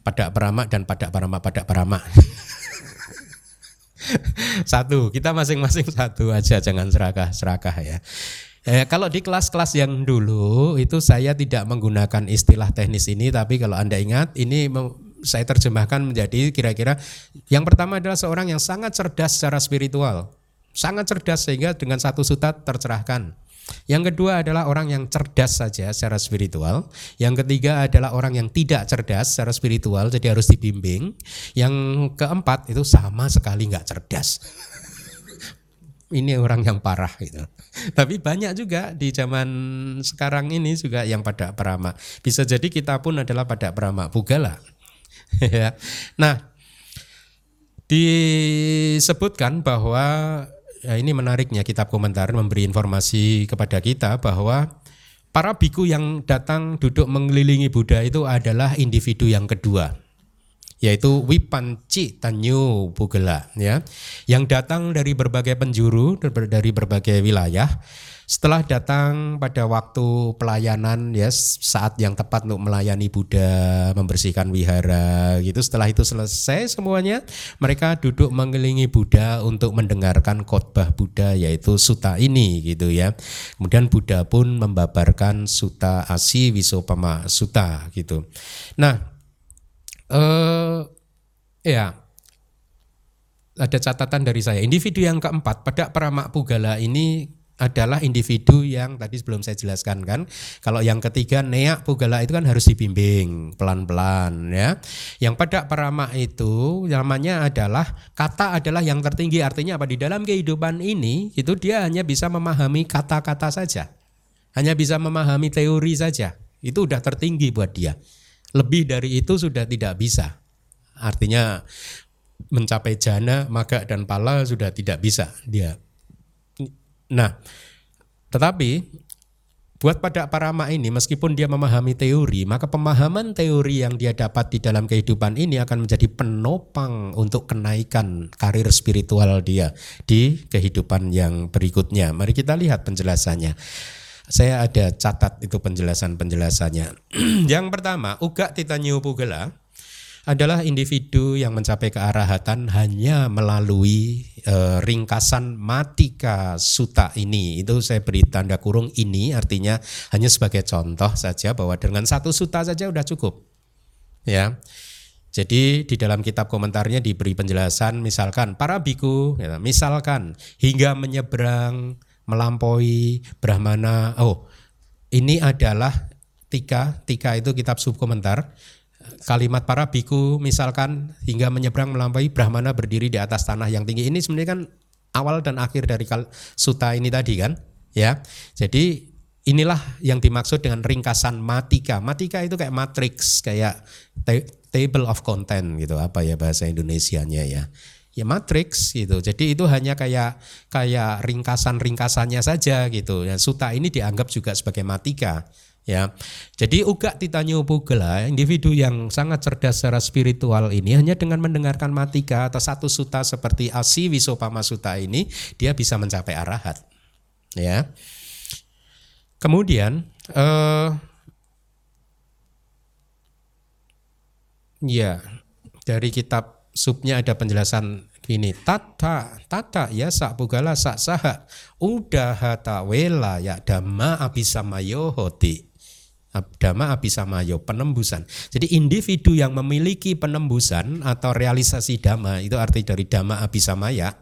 Pada Parama dan pada Parama, pada Parama. satu, kita masing-masing satu aja, jangan serakah-serakah ya. Eh, kalau di kelas-kelas yang dulu itu saya tidak menggunakan istilah teknis ini, tapi kalau anda ingat ini saya terjemahkan menjadi kira-kira yang pertama adalah seorang yang sangat cerdas secara spiritual. Sangat cerdas sehingga dengan satu suta tercerahkan. Yang kedua adalah orang yang cerdas saja secara spiritual. Yang ketiga adalah orang yang tidak cerdas secara spiritual, jadi harus dibimbing. Yang keempat itu sama sekali nggak cerdas. ini orang yang parah gitu. Tapi banyak juga di zaman sekarang ini juga yang pada perama. Bisa jadi kita pun adalah pada perama Bugala. ya. Nah, disebutkan bahwa ya ini menariknya kitab komentar memberi informasi kepada kita bahwa para biku yang datang duduk mengelilingi Buddha itu adalah individu yang kedua yaitu Wipanci Tanyu Bugela ya yang datang dari berbagai penjuru dari berbagai wilayah setelah datang pada waktu pelayanan ya saat yang tepat untuk melayani Buddha, membersihkan wihara gitu. Setelah itu selesai semuanya, mereka duduk mengelilingi Buddha untuk mendengarkan khotbah Buddha yaitu suta ini gitu ya. Kemudian Buddha pun membabarkan suta Asi Wisopama Suta gitu. Nah, eh ya ada catatan dari saya. Individu yang keempat pada Peramak Pugala ini adalah individu yang tadi sebelum saya jelaskan kan. Kalau yang ketiga neak pugala itu kan harus dibimbing pelan-pelan ya. Yang pada parama itu namanya adalah kata adalah yang tertinggi artinya apa di dalam kehidupan ini itu dia hanya bisa memahami kata-kata saja. Hanya bisa memahami teori saja. Itu udah tertinggi buat dia. Lebih dari itu sudah tidak bisa. Artinya mencapai jana, maga dan pala sudah tidak bisa dia Nah, tetapi buat pada para mak ini meskipun dia memahami teori, maka pemahaman teori yang dia dapat di dalam kehidupan ini akan menjadi penopang untuk kenaikan karir spiritual dia di kehidupan yang berikutnya. Mari kita lihat penjelasannya. Saya ada catat itu penjelasan-penjelasannya. yang pertama, uga titanyu pugela adalah individu yang mencapai kearahatan hanya melalui e, ringkasan matika suta ini. Itu saya beri tanda kurung ini artinya hanya sebagai contoh saja bahwa dengan satu suta saja sudah cukup. Ya. Jadi di dalam kitab komentarnya diberi penjelasan misalkan para biku ya, misalkan hingga menyeberang melampaui brahmana. Oh, ini adalah tika, tika itu kitab subkomentar kalimat para biku misalkan hingga menyeberang melampaui Brahmana berdiri di atas tanah yang tinggi. Ini sebenarnya kan awal dan akhir dari suta ini tadi kan ya. Jadi inilah yang dimaksud dengan ringkasan matika. Matika itu kayak matrix kayak table of content gitu apa ya bahasa Indonesianya ya. Ya matrix gitu. Jadi itu hanya kayak kayak ringkasan ringkasannya saja gitu. Ya suta ini dianggap juga sebagai matika ya. Jadi uga titanyo pugela individu yang sangat cerdas secara spiritual ini hanya dengan mendengarkan matika atau satu suta seperti Asi Wisopama Suta ini dia bisa mencapai arahat. Ya. Kemudian eh ya dari kitab subnya ada penjelasan ini tata tata ya sak pugala sak saha udah hata wela ya dhamma abisamayo hoti Dhamma abisamayo, penembusan. Jadi individu yang memiliki penembusan atau realisasi dhamma itu arti dari dhamma abisamaya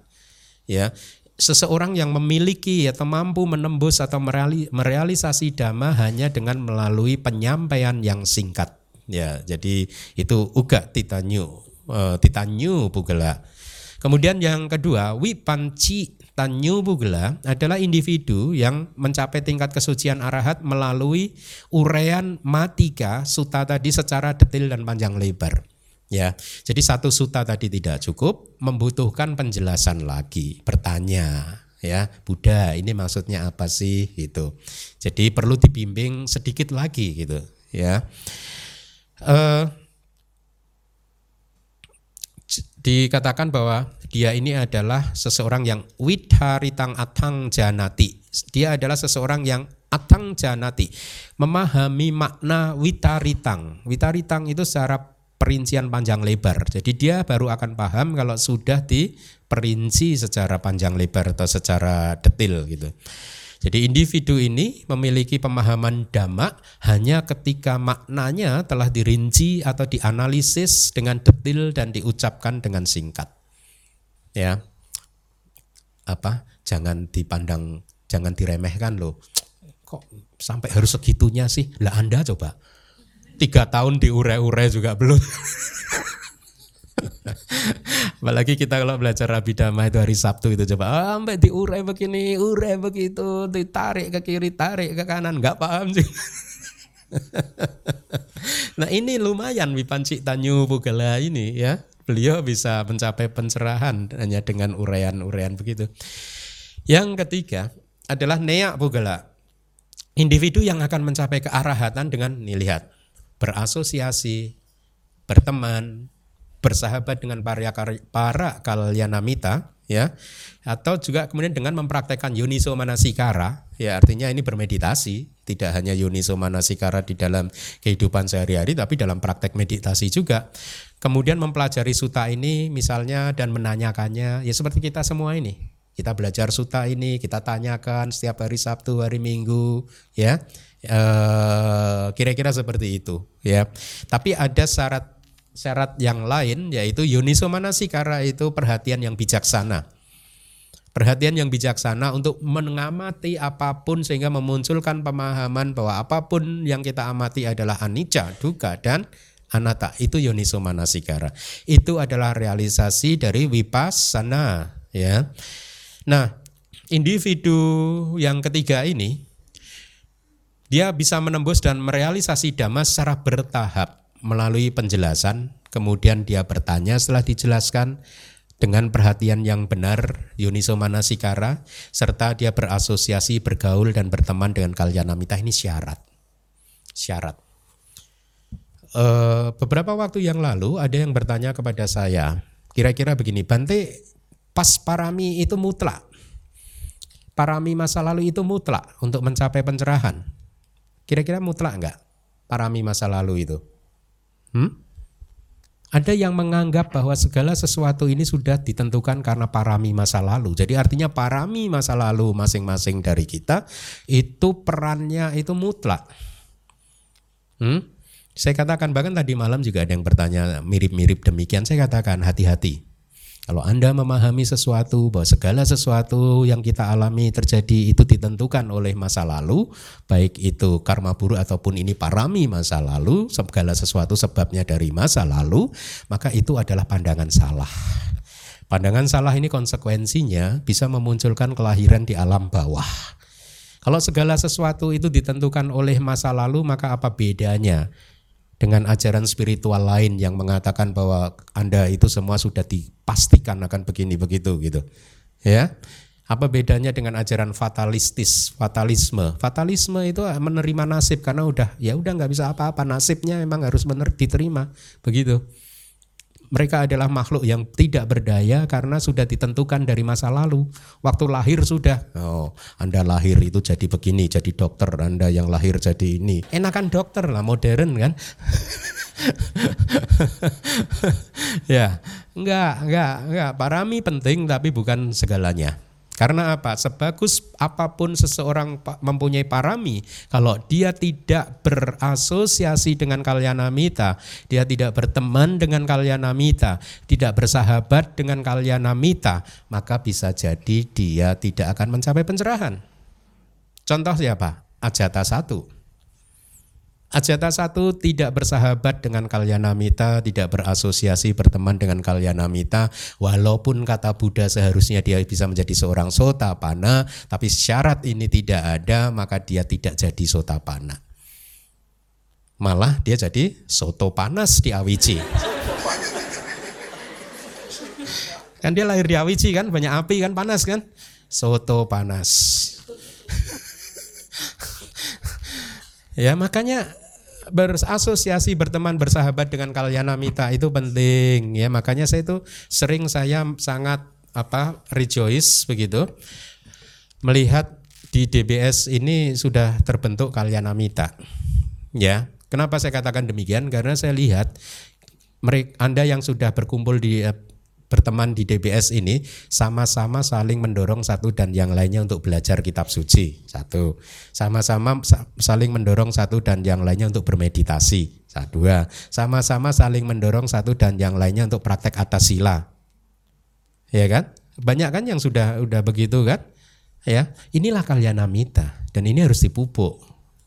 ya. Seseorang yang memiliki atau mampu menembus atau merealisasi dhamma hanya dengan melalui penyampaian yang singkat. Ya, jadi itu uga titanyu, uh, titanyu bugela. Kemudian yang kedua, wipanci Tanyu Bugela adalah individu yang mencapai tingkat kesucian arahat melalui urean matika suta tadi secara detail dan panjang lebar. Ya, jadi satu suta tadi tidak cukup, membutuhkan penjelasan lagi, bertanya, ya Buddha ini maksudnya apa sih gitu. Jadi perlu dibimbing sedikit lagi gitu, ya. Uh, dikatakan bahwa dia ini adalah seseorang yang widharitang atang janati. Dia adalah seseorang yang atang janati, memahami makna witaritang. Witaritang itu secara perincian panjang lebar. Jadi dia baru akan paham kalau sudah diperinci secara panjang lebar atau secara detail gitu. Jadi individu ini memiliki pemahaman dhamma hanya ketika maknanya telah dirinci atau dianalisis dengan detail dan diucapkan dengan singkat. Ya. Apa? Jangan dipandang, jangan diremehkan loh. Kok sampai harus segitunya sih? Lah Anda coba. Tiga tahun diure-ure juga belum. Apalagi kita kalau belajar Rabi Dhamma itu hari Sabtu itu coba ah, sampai diurai begini, urai begitu, ditarik ke kiri, tarik ke kanan, nggak paham sih. nah ini lumayan Wipanci Tanyu Pugala ini ya. Beliau bisa mencapai pencerahan hanya dengan uraian-uraian begitu. Yang ketiga adalah Nea Pugala. Individu yang akan mencapai kearahatan dengan nih lihat berasosiasi, berteman, bersahabat dengan para para kalyanamita ya atau juga kemudian dengan mempraktekkan yuniso manasikara ya artinya ini bermeditasi tidak hanya yuniso manasikara di dalam kehidupan sehari-hari tapi dalam praktek meditasi juga kemudian mempelajari suta ini misalnya dan menanyakannya ya seperti kita semua ini. Kita belajar suta ini kita tanyakan setiap hari Sabtu hari Minggu ya. Eh, kira-kira seperti itu ya. Tapi ada syarat syarat yang lain yaitu yuniso manasikara itu perhatian yang bijaksana. Perhatian yang bijaksana untuk mengamati apa pun sehingga memunculkan pemahaman bahwa apa pun yang kita amati adalah anicca, duka dan anatta. Itu yuniso manasikara. Itu adalah realisasi dari vipassana ya. Nah, individu yang ketiga ini dia bisa menembus dan merealisasi dhamma secara bertahap melalui penjelasan, kemudian dia bertanya setelah dijelaskan dengan perhatian yang benar Yuniso Manasikara serta dia berasosiasi, bergaul dan berteman dengan Kalyanamita ini syarat. Syarat. E, beberapa waktu yang lalu ada yang bertanya kepada saya, kira-kira begini, Bante pas parami itu mutlak. Parami masa lalu itu mutlak untuk mencapai pencerahan. Kira-kira mutlak enggak? Parami masa lalu itu. Hmm? Ada yang menganggap bahwa segala sesuatu ini sudah ditentukan karena parami masa lalu. Jadi artinya parami masa lalu masing-masing dari kita itu perannya itu mutlak. Hmm? Saya katakan bahkan tadi malam juga ada yang bertanya mirip-mirip demikian. Saya katakan hati-hati. Kalau Anda memahami sesuatu bahwa segala sesuatu yang kita alami terjadi itu ditentukan oleh masa lalu, baik itu karma buruk ataupun ini parami masa lalu, segala sesuatu sebabnya dari masa lalu, maka itu adalah pandangan salah. Pandangan salah ini konsekuensinya bisa memunculkan kelahiran di alam bawah. Kalau segala sesuatu itu ditentukan oleh masa lalu, maka apa bedanya dengan ajaran spiritual lain yang mengatakan bahwa Anda itu semua sudah dipastikan akan begini begitu gitu. Ya. Apa bedanya dengan ajaran fatalistis, fatalisme? Fatalisme itu menerima nasib karena udah ya udah nggak bisa apa-apa, nasibnya memang harus benar diterima, begitu mereka adalah makhluk yang tidak berdaya karena sudah ditentukan dari masa lalu. Waktu lahir sudah, oh, Anda lahir itu jadi begini, jadi dokter, Anda yang lahir jadi ini. Enakan dokter lah, modern kan? ya, enggak, enggak, enggak. Parami penting tapi bukan segalanya. Karena apa? Sebagus apa pun seseorang mempunyai parami, kalau dia tidak berasosiasi dengan kalyanamita, dia tidak berteman dengan kalyanamita, tidak bersahabat dengan kalyanamita, maka bisa jadi dia tidak akan mencapai pencerahan. Contoh siapa? Ajata satu. Ajata satu tidak bersahabat dengan Kalyanamita, tidak berasosiasi berteman dengan Kalyanamita, walaupun kata Buddha seharusnya dia bisa menjadi seorang sotapana, tapi syarat ini tidak ada, maka dia tidak jadi sotapana. Malah dia jadi soto panas di Awici. Kan dia lahir di Awici kan, banyak api kan, panas kan? Soto panas. ya makanya berasosiasi berteman bersahabat dengan kalyana mita itu penting ya. Makanya saya itu sering saya sangat apa rejoice begitu melihat di DBS ini sudah terbentuk kalyana mita ya. Kenapa saya katakan demikian? Karena saya lihat mereka Anda yang sudah berkumpul di eh, berteman di DBS ini sama-sama saling mendorong satu dan yang lainnya untuk belajar kitab suci. Satu. Sama-sama saling mendorong satu dan yang lainnya untuk bermeditasi. Satu. Dua. Sama-sama saling mendorong satu dan yang lainnya untuk praktek atas sila. Ya kan? Banyak kan yang sudah udah begitu kan? Ya. Inilah kalian namita dan ini harus dipupuk.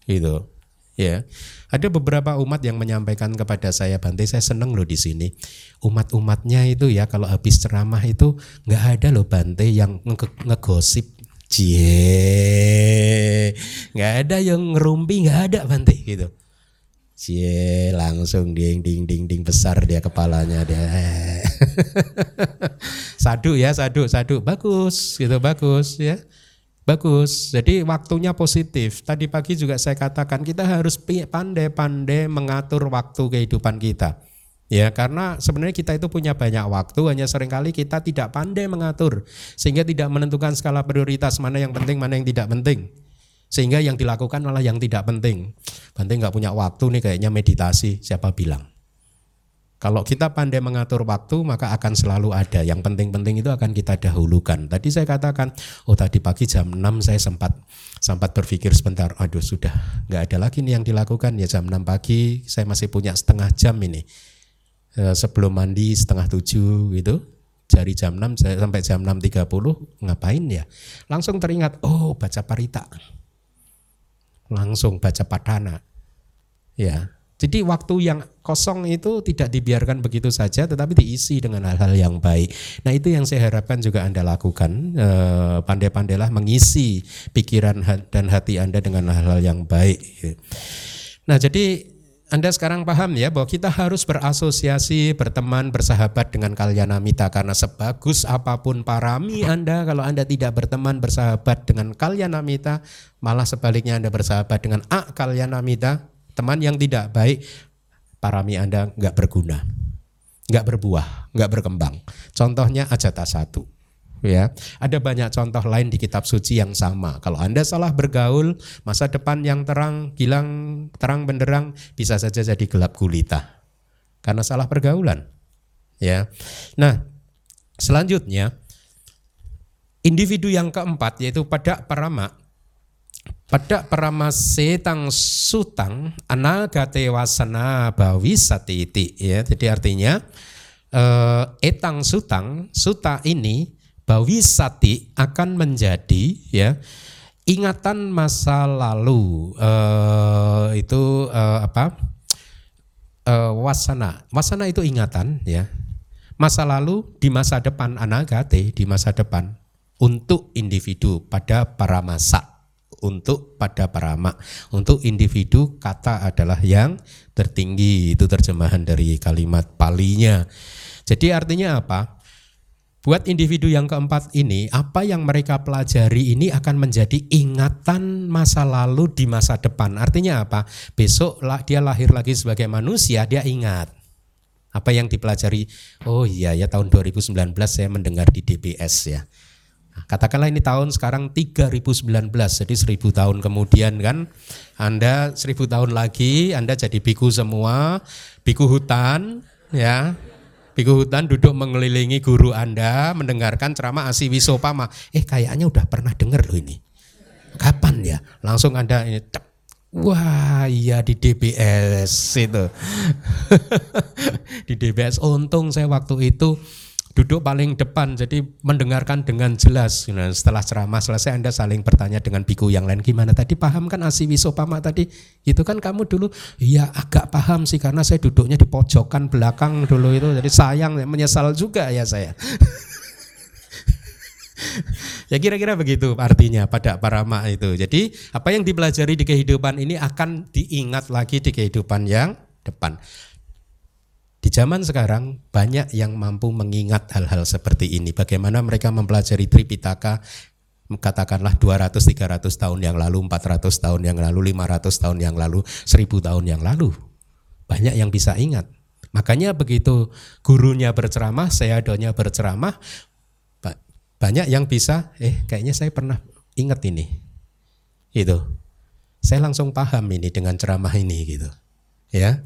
Gitu ya. Ada beberapa umat yang menyampaikan kepada saya Bante, saya seneng loh di sini. Umat-umatnya itu ya kalau habis ceramah itu nggak ada loh Bante yang nge ngegosip. Cie, nggak ada yang ngerumpi, nggak ada Bante gitu. Cie, langsung ding ding ding ding besar dia kepalanya dia. sadu ya, sadu, sadu, bagus gitu, bagus ya. Bagus, jadi waktunya positif. Tadi pagi juga saya katakan kita harus pandai-pandai mengatur waktu kehidupan kita. Ya, karena sebenarnya kita itu punya banyak waktu, hanya sering kali kita tidak pandai mengatur, sehingga tidak menentukan skala prioritas mana yang penting, mana yang tidak penting. Sehingga yang dilakukan malah yang tidak penting. Penting nggak punya waktu nih kayaknya meditasi, siapa bilang? Kalau kita pandai mengatur waktu maka akan selalu ada. Yang penting-penting itu akan kita dahulukan. Tadi saya katakan, oh tadi pagi jam 6 saya sempat sempat berpikir sebentar, aduh sudah nggak ada lagi nih yang dilakukan ya jam 6 pagi saya masih punya setengah jam ini. E, sebelum mandi setengah tujuh gitu, dari jam 6 saya sampai jam 6.30 ngapain ya? Langsung teringat, oh baca parita. Langsung baca padana. Ya, jadi waktu yang kosong itu tidak dibiarkan begitu saja tetapi diisi dengan hal-hal yang baik. Nah itu yang saya harapkan juga Anda lakukan. Eh, pandai-pandailah mengisi pikiran dan hati Anda dengan hal-hal yang baik. Nah jadi anda sekarang paham ya bahwa kita harus berasosiasi, berteman, bersahabat dengan kalyana mita karena sebagus apa pun parami Anda kalau Anda tidak berteman, bersahabat dengan kalyana mita, malah sebaliknya Anda bersahabat dengan a kalyana mita, Teman yang tidak baik, parami Anda nggak berguna, nggak berbuah, nggak berkembang. Contohnya ajata satu. Ya, ada banyak contoh lain di kitab suci yang sama. Kalau Anda salah bergaul, masa depan yang terang, gilang, terang benderang bisa saja jadi gelap gulita. Karena salah pergaulan. Ya. Nah, selanjutnya individu yang keempat yaitu pada parama pada setang sutang anagate wasana bawi satiti ya. Jadi artinya eh, etang sutang, suta ini bawisati akan menjadi ya ingatan masa lalu. Eh, itu eh, apa? Eh, wasana. Wasana itu ingatan ya. Masa lalu di masa depan anagate di masa depan untuk individu pada para masa untuk pada parama untuk individu kata adalah yang tertinggi itu terjemahan dari kalimat palinya jadi artinya apa Buat individu yang keempat ini, apa yang mereka pelajari ini akan menjadi ingatan masa lalu di masa depan. Artinya apa? Besok dia lahir lagi sebagai manusia, dia ingat apa yang dipelajari. Oh iya ya tahun 2019 saya mendengar di DBS ya. Katakanlah ini tahun sekarang 3019, jadi 1000 tahun kemudian kan Anda 1000 tahun lagi Anda jadi biku semua, biku hutan ya Biku hutan duduk mengelilingi guru Anda, mendengarkan ceramah Asi Wisopama. Eh kayaknya udah pernah dengar loh ini. Kapan ya? Langsung Anda ini Wah iya di DBS itu. di DBS untung saya waktu itu duduk paling depan jadi mendengarkan dengan jelas. Nah, setelah ceramah selesai Anda saling bertanya dengan biku yang lain gimana tadi? Paham kan asi wisopama tadi? Itu kan kamu dulu? Iya agak paham sih karena saya duduknya di pojokan belakang dulu itu jadi sayang menyesal juga ya saya. Ya kira-kira begitu artinya pada para mak itu. Jadi apa yang dipelajari di kehidupan ini akan diingat lagi di kehidupan yang depan di zaman sekarang banyak yang mampu mengingat hal-hal seperti ini. Bagaimana mereka mempelajari Tripitaka katakanlah 200 300 tahun yang lalu, 400 tahun yang lalu, 500 tahun yang lalu, 1000 tahun yang lalu. Banyak yang bisa ingat. Makanya begitu gurunya berceramah, saya doanya berceramah, banyak yang bisa, eh kayaknya saya pernah ingat ini. Gitu. Saya langsung paham ini dengan ceramah ini gitu. Ya.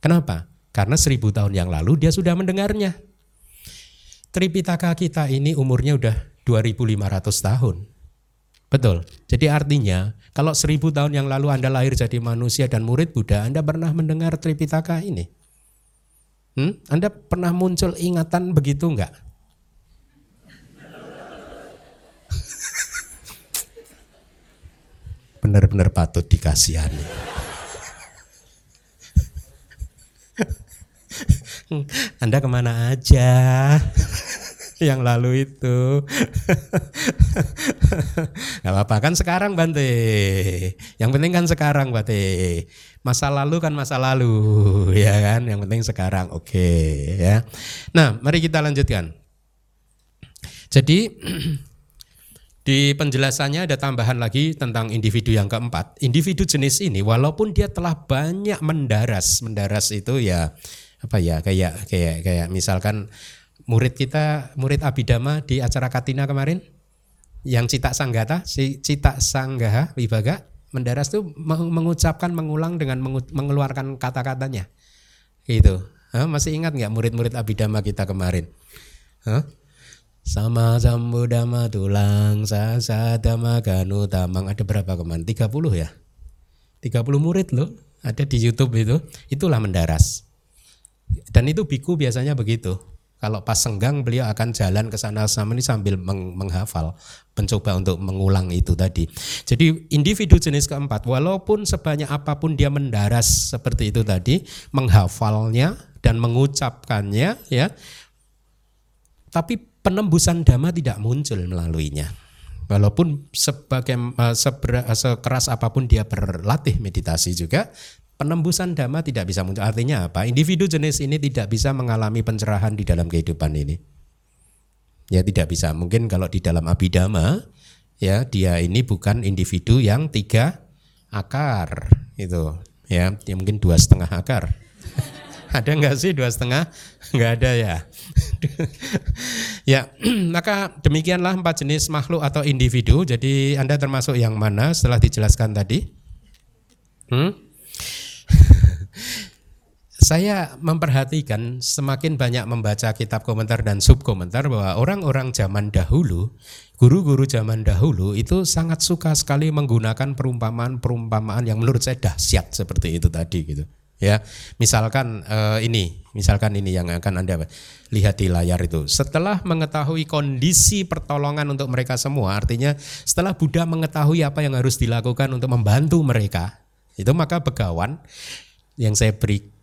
Kenapa? Karena seribu tahun yang lalu dia sudah mendengarnya. Tripitaka kita ini umurnya udah 2500 tahun. Betul. Jadi artinya kalau seribu tahun yang lalu Anda lahir jadi manusia dan murid Buddha, Anda pernah mendengar Tripitaka ini? Hmm? Anda pernah muncul ingatan begitu enggak? Benar-benar patut dikasihani. Anda ke mana aja? yang lalu itu. Gak apa-apa kan sekarang Bante. Yang penting kan sekarang Bante. Masa lalu kan masa lalu, ya kan? Yang penting sekarang. Oke, okay, ya. Nah, mari kita lanjutkan. Jadi di penjelasannya ada tambahan lagi tentang individu yang keempat. Individu jenis ini walaupun dia telah banyak mendaras, mendaras itu ya apa ya kayak kayak kayak misalkan murid kita murid Abidama di acara Katina kemarin yang Cita Sanggata si Cita Sanggaha Wibaga mendaras tuh mengucapkan mengulang dengan mengeluarkan kata-katanya gitu Hah, masih ingat nggak murid-murid Abidama kita kemarin Hah? Sama dama tulang sasa dama ganu tamang. Ada berapa kemarin? 30 ya? 30 murid loh ada di YouTube itu. Itulah mendaras. Dan itu biku biasanya begitu. Kalau pas senggang beliau akan jalan ke sana sama ini sambil meng menghafal, mencoba untuk mengulang itu tadi. Jadi individu jenis keempat, walaupun sebanyak apa pun dia mendaras seperti itu tadi, menghafalnya dan mengucapkannya, ya, tapi penembusan dhamma tidak muncul melaluinya. Walaupun sebagai eh, sekeras apa pun dia berlatih meditasi juga, penembusan dhamma tidak bisa muncul. Artinya apa? Individu jenis ini tidak bisa mengalami pencerahan di dalam kehidupan ini. Ya tidak bisa. Mungkin kalau di dalam abidama ya dia ini bukan individu yang tiga akar itu ya, ya mungkin dua setengah akar. Ada nggak sih dua setengah? Nggak ada ya. ya, maka demikianlah empat jenis makhluk atau individu. Jadi Anda termasuk yang mana setelah dijelaskan tadi? Hmm? Saya memperhatikan semakin banyak membaca kitab komentar dan subkomentar bahwa orang-orang zaman dahulu, guru-guru zaman dahulu itu sangat suka sekali menggunakan perumpamaan-perumpamaan yang menurut saya dahsyat seperti itu tadi gitu. Ya, misalkan uh, ini, misalkan ini yang akan anda lihat di layar itu. Setelah mengetahui kondisi pertolongan untuk mereka semua, artinya setelah Buddha mengetahui apa yang harus dilakukan untuk membantu mereka, itu maka begawan yang saya beri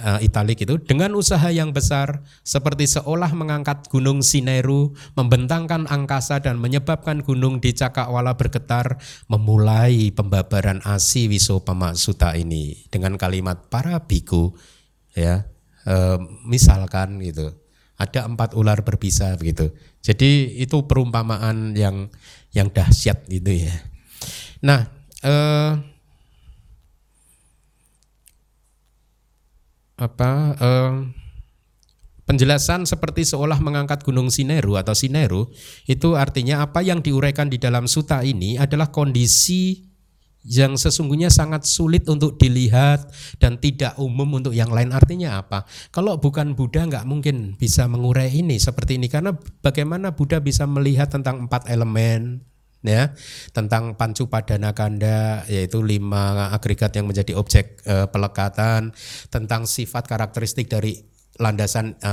uh, italik itu dengan usaha yang besar seperti seolah mengangkat gunung Sineru, membentangkan angkasa dan menyebabkan gunung di Cakawala bergetar, memulai pembabaran asi Wisopama Sutta ini dengan kalimat para biku ya. Uh, misalkan gitu. Ada empat ular berbisa begitu. Jadi itu perumpamaan yang yang dahsyat gitu ya. Nah, uh, apa eh, penjelasan seperti seolah mengangkat gunung Sineru atau Sineru itu artinya apa yang diuraikan di dalam suta ini adalah kondisi yang sesungguhnya sangat sulit untuk dilihat dan tidak umum untuk yang lain artinya apa? Kalau bukan Buddha nggak mungkin bisa mengurai ini seperti ini karena bagaimana Buddha bisa melihat tentang empat elemen ya tentang pancu padana kanda yaitu lima agregat yang menjadi objek e, pelekatan tentang sifat karakteristik dari landasan e,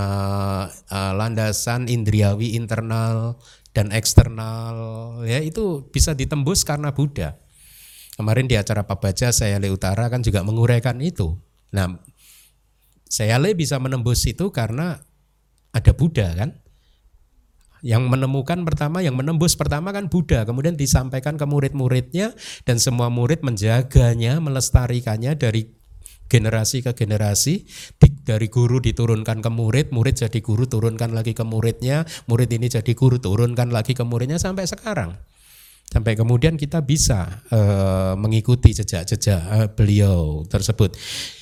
e, landasan indriawi internal dan eksternal ya itu bisa ditembus karena Buddha. Kemarin di acara Pabaja saya Le Utara kan juga menguraikan itu. Nah saya Le bisa menembus itu karena ada Buddha kan yang menemukan pertama, yang menembus pertama kan Buddha, kemudian disampaikan ke murid-muridnya dan semua murid menjaganya, melestarikannya dari generasi ke generasi dari guru diturunkan ke murid, murid jadi guru turunkan lagi ke muridnya, murid ini jadi guru turunkan lagi ke muridnya sampai sekarang. Sampai kemudian kita bisa uh, mengikuti jejak-jejak uh, beliau tersebut.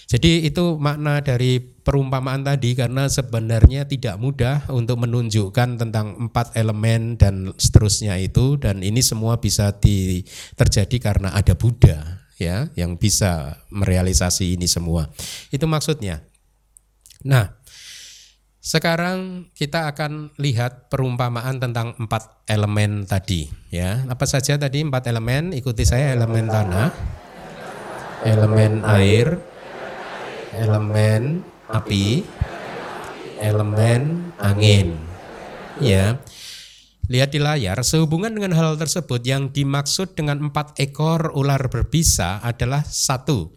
Jadi itu makna dari perumpamaan tadi karena sebenarnya tidak mudah untuk menunjukkan tentang empat elemen dan seterusnya itu dan ini semua bisa di, terjadi karena ada Buddha ya yang bisa merealisasi ini semua. Itu maksudnya. Nah, sekarang kita akan lihat perumpamaan tentang empat elemen tadi ya. Apa saja tadi empat elemen? Ikuti saya elemen tanah, elemen air, elemen api, elemen angin. Ya. Lihat di layar, sehubungan dengan hal tersebut yang dimaksud dengan empat ekor ular berbisa adalah satu,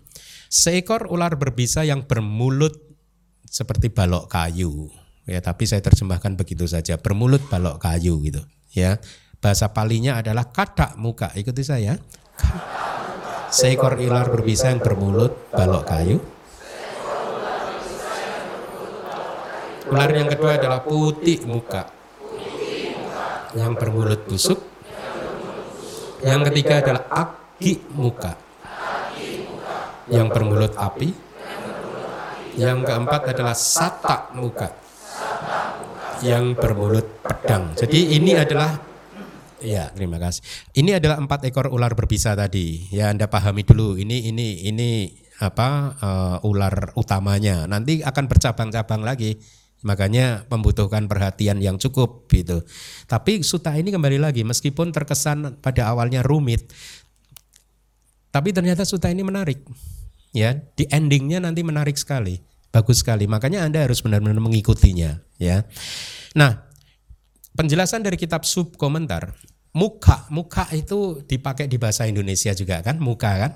seekor ular berbisa yang bermulut seperti balok kayu. Ya, tapi saya terjemahkan begitu saja, bermulut balok kayu gitu. Ya, bahasa palinya adalah kadak muka. Ikuti saya. Seekor ular berbisa yang bermulut balok kayu. Ular yang kedua adalah putih muka. Yang bermulut busuk. Yang ketiga adalah aki muka. Yang bermulut api. Yang keempat adalah satak muka. Yang bermulut pedang. Jadi ini adalah Ya, terima kasih. Ini adalah empat ekor ular berbisa tadi. Ya, Anda pahami dulu. Ini ini ini apa uh, ular utamanya. Nanti akan bercabang-cabang lagi. Makanya membutuhkan perhatian yang cukup gitu. Tapi suta ini kembali lagi meskipun terkesan pada awalnya rumit, tapi ternyata suta ini menarik. Ya, di endingnya nanti menarik sekali, bagus sekali. Makanya Anda harus benar-benar mengikutinya, ya. Nah, penjelasan dari kitab sub komentar, muka, muka itu dipakai di bahasa Indonesia juga kan, muka kan?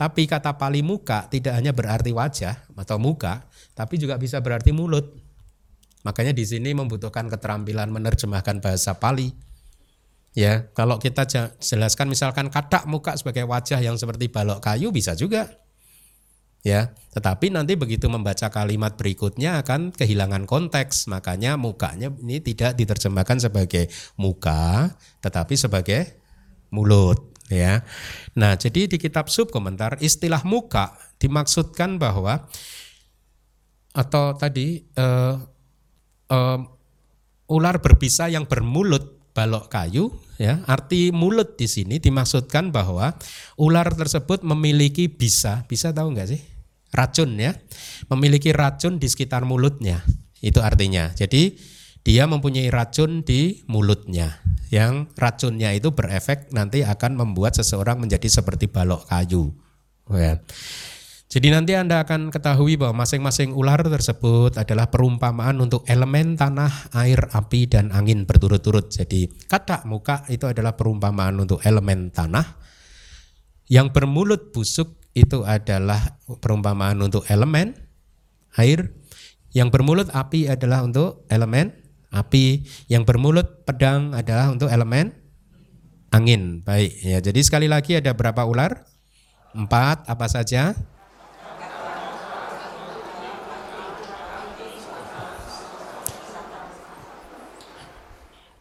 Tapi kata pali muka tidak hanya berarti wajah atau muka, tapi juga bisa berarti mulut. Makanya di sini membutuhkan keterampilan menerjemahkan bahasa Pali. Ya, kalau kita jelaskan misalkan kadak muka sebagai wajah yang seperti balok kayu bisa juga. Ya, tetapi nanti begitu membaca kalimat berikutnya akan kehilangan konteks. Makanya mukanya ini tidak diterjemahkan sebagai muka, tetapi sebagai mulut, ya. Nah, jadi di kitab sub komentar istilah muka dimaksudkan bahwa atau tadi eh, um, ular berbisa yang bermulut balok kayu ya arti mulut di sini dimaksudkan bahwa ular tersebut memiliki bisa bisa tahu nggak sih racun ya memiliki racun di sekitar mulutnya itu artinya jadi dia mempunyai racun di mulutnya yang racunnya itu berefek nanti akan membuat seseorang menjadi seperti balok kayu ya. Jadi nanti Anda akan ketahui bahwa masing-masing ular tersebut adalah perumpamaan untuk elemen tanah, air, api, dan angin berturut-turut. Jadi kata muka itu adalah perumpamaan untuk elemen tanah. Yang bermulut busuk itu adalah perumpamaan untuk elemen air. Yang bermulut api adalah untuk elemen api. Yang bermulut pedang adalah untuk elemen angin. Baik, ya. Jadi sekali lagi ada berapa ular? Empat. Apa saja?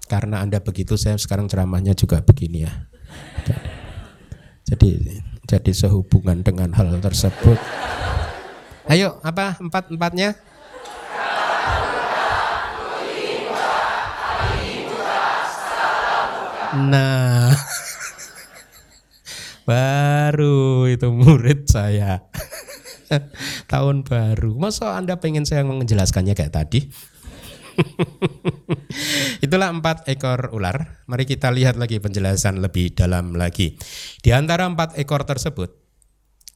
Karena Anda begitu, saya sekarang ceramahnya juga begini ya. Jadi jadi sehubungan dengan hal tersebut. Ayo, apa empat-empatnya? Nah, baru itu murid saya. Tahun baru. Masa Anda pengen saya menjelaskannya kayak tadi? Itulah empat ekor ular. Mari kita lihat lagi penjelasan lebih dalam lagi. Di antara empat ekor tersebut,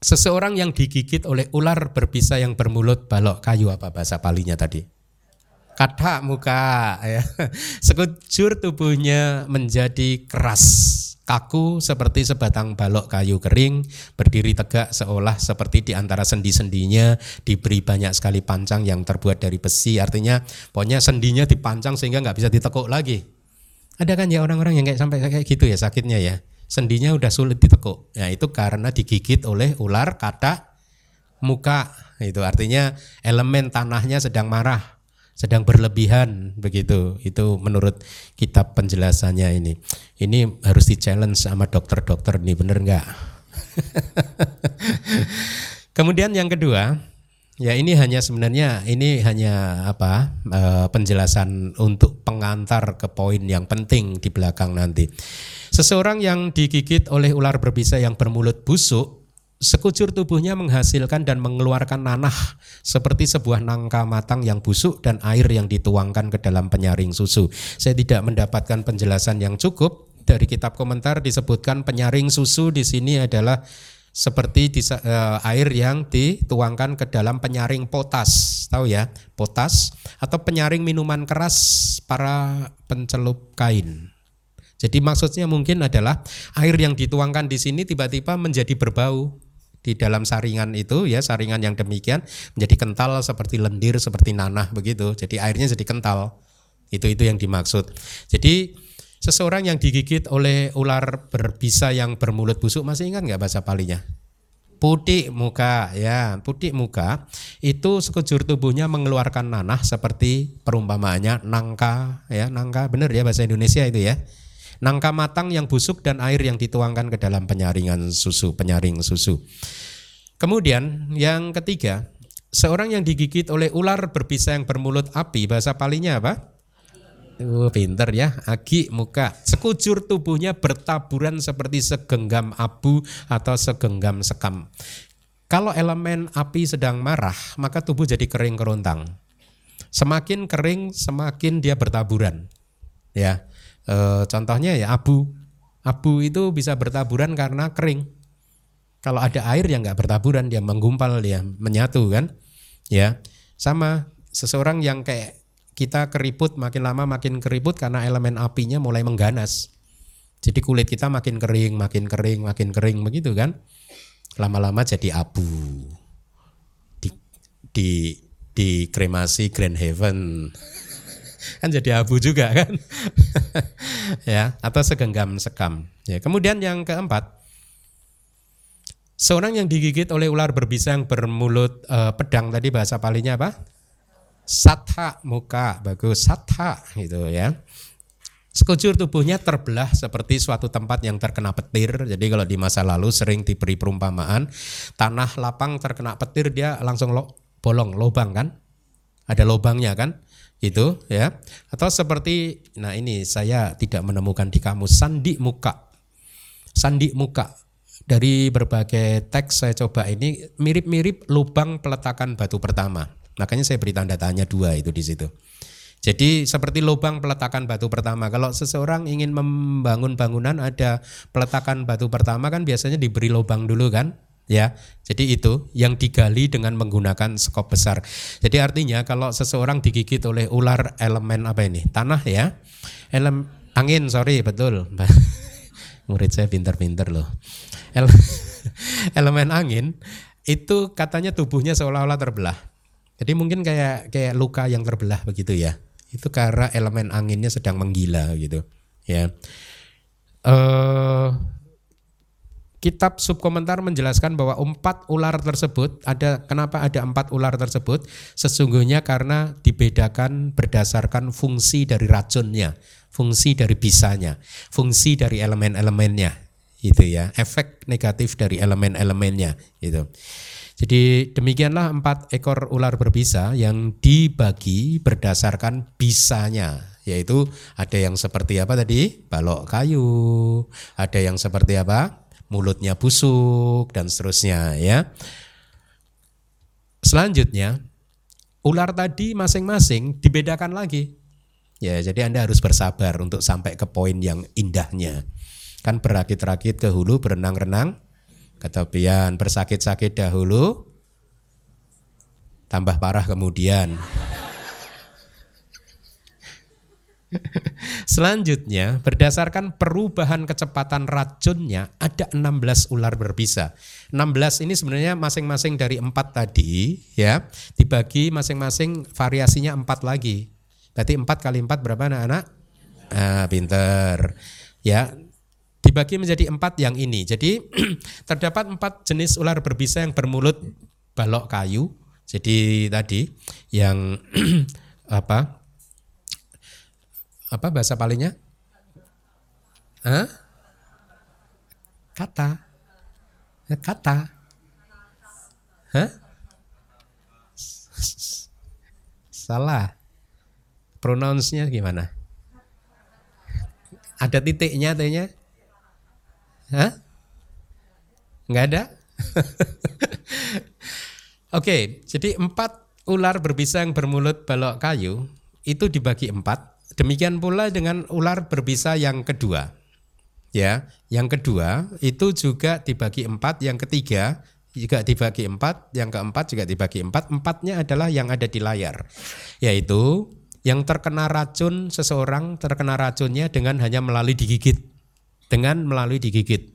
seseorang yang digigit oleh ular berbisa yang bermulut balok kayu apa bahasa palinya tadi? Kata muka ya. Sekujur tubuhnya menjadi keras kaku seperti sebatang balok kayu kering, berdiri tegak seolah seperti di antara sendi-sendinya diberi banyak sekali pancang yang terbuat dari besi. Artinya pokoknya sendinya dipancang sehingga nggak bisa ditekuk lagi. Ada kan ya orang-orang yang kayak sampai kayak gitu ya sakitnya ya. Sendinya udah sulit ditekuk. Ya itu karena digigit oleh ular kata muka. Itu artinya elemen tanahnya sedang marah sedang berlebihan begitu. Itu menurut kitab penjelasannya ini. Ini harus di challenge sama dokter-dokter ini bener nggak? Kemudian yang kedua, ya ini hanya sebenarnya ini hanya apa e, penjelasan untuk pengantar ke poin yang penting di belakang nanti. Seseorang yang digigit oleh ular berbisa yang bermulut busuk sekujur tubuhnya menghasilkan dan mengeluarkan nanah seperti sebuah nangka matang yang busuk dan air yang dituangkan ke dalam penyaring susu. Saya tidak mendapatkan penjelasan yang cukup dari kitab komentar disebutkan penyaring susu di sini adalah seperti di, uh, air yang dituangkan ke dalam penyaring potas, tahu ya, potas atau penyaring minuman keras para pencelup kain. Jadi maksudnya mungkin adalah air yang dituangkan di sini tiba-tiba menjadi berbau di dalam saringan itu ya saringan yang demikian menjadi kental seperti lendir seperti nanah begitu. Jadi airnya jadi kental. Itu itu yang dimaksud. Jadi seseorang yang digigit oleh ular berbisa yang bermulut busuk masih ingat nggak bahasa palinya? Putih muka ya putih muka itu sekujur tubuhnya mengeluarkan nanah seperti perumpamaannya nangka ya nangka. Benar ya bahasa Indonesia itu ya nangka matang yang busuk dan air yang dituangkan ke dalam penyaringan susu, penyaring susu. Kemudian yang ketiga, seorang yang digigit oleh ular berbisa yang bermulut api, bahasa palinya apa? Oh, pinter ya, agi muka. Sekujur tubuhnya bertaburan seperti segenggam abu atau segenggam sekam. Kalau elemen api sedang marah, maka tubuh jadi kering kerontang. Semakin kering, semakin dia bertaburan. Ya, E, contohnya ya abu. Abu itu bisa bertaburan karena kering. Kalau ada air yang nggak bertaburan dia menggumpal dia menyatu kan. Ya sama seseorang yang kayak kita keriput makin lama makin keriput karena elemen apinya mulai mengganas. Jadi kulit kita makin kering, makin kering, makin kering begitu kan. Lama-lama jadi abu. Di di di kremasi Grand Heaven kan jadi abu juga kan ya atau segenggam sekam ya kemudian yang keempat seorang yang digigit oleh ular berbisa yang bermulut uh, pedang tadi bahasa palinya apa satha muka bagus satha gitu ya Sekujur tubuhnya terbelah seperti suatu tempat yang terkena petir. Jadi kalau di masa lalu sering diberi perumpamaan, tanah lapang terkena petir dia langsung lo, bolong, lobang kan? Ada lobangnya kan? Itu ya. Atau seperti nah ini saya tidak menemukan di kamus sandi muka. Sandi muka. Dari berbagai teks saya coba ini mirip-mirip lubang peletakan batu pertama. Makanya saya beri tanda tanya dua itu di situ. Jadi seperti lubang peletakan batu pertama. Kalau seseorang ingin membangun bangunan ada peletakan batu pertama kan biasanya diberi lubang dulu kan ya. Jadi itu yang digali dengan menggunakan skop besar. Jadi artinya kalau seseorang digigit oleh ular elemen apa ini? Tanah ya. Elemen angin, sorry, betul. Murid saya pinter-pinter loh. Ele elemen angin itu katanya tubuhnya seolah-olah terbelah. Jadi mungkin kayak kayak luka yang terbelah begitu ya. Itu karena elemen anginnya sedang menggila gitu. Ya. Eh kitab subkomentar menjelaskan bahwa empat ular tersebut ada kenapa ada empat ular tersebut? Sesungguhnya karena dibedakan berdasarkan fungsi dari racunnya fungsi dari bisanya fungsi dari elemen-elemennya itu ya. Efek negatif dari elemen-elemennya itu jadi demikianlah empat ekor ular berbisa yang dibagi berdasarkan bisanya yaitu ada yang seperti apa tadi? Balok kayu. Ada yang seperti apa mulutnya busuk dan seterusnya ya. Selanjutnya ular tadi masing-masing dibedakan lagi. Ya, jadi Anda harus bersabar untuk sampai ke poin yang indahnya. Kan berakit-rakit ke hulu, berenang-renang ke tepian, bersakit-sakit dahulu, tambah parah kemudian. Selanjutnya, berdasarkan perubahan kecepatan racunnya, ada 16 ular berbisa. 16 ini sebenarnya masing-masing dari empat tadi, ya, dibagi masing-masing variasinya empat lagi. Berarti empat kali empat berapa anak-anak? Ah, pinter. Ya, dibagi menjadi empat yang ini. Jadi terdapat empat jenis ular berbisa yang bermulut balok kayu. Jadi tadi yang apa apa bahasa palingnya? Hah? Kata. Ya, kata. Hah? Salah. Pronounce-nya gimana? Ada titiknya t Hah? Enggak ada? Oke, jadi empat ular berbisa yang bermulut balok kayu itu dibagi empat Demikian pula dengan ular berbisa yang kedua. Ya, yang kedua itu juga dibagi empat, yang ketiga juga dibagi empat, yang keempat juga dibagi empat. Empatnya adalah yang ada di layar, yaitu yang terkena racun seseorang terkena racunnya dengan hanya melalui digigit, dengan melalui digigit.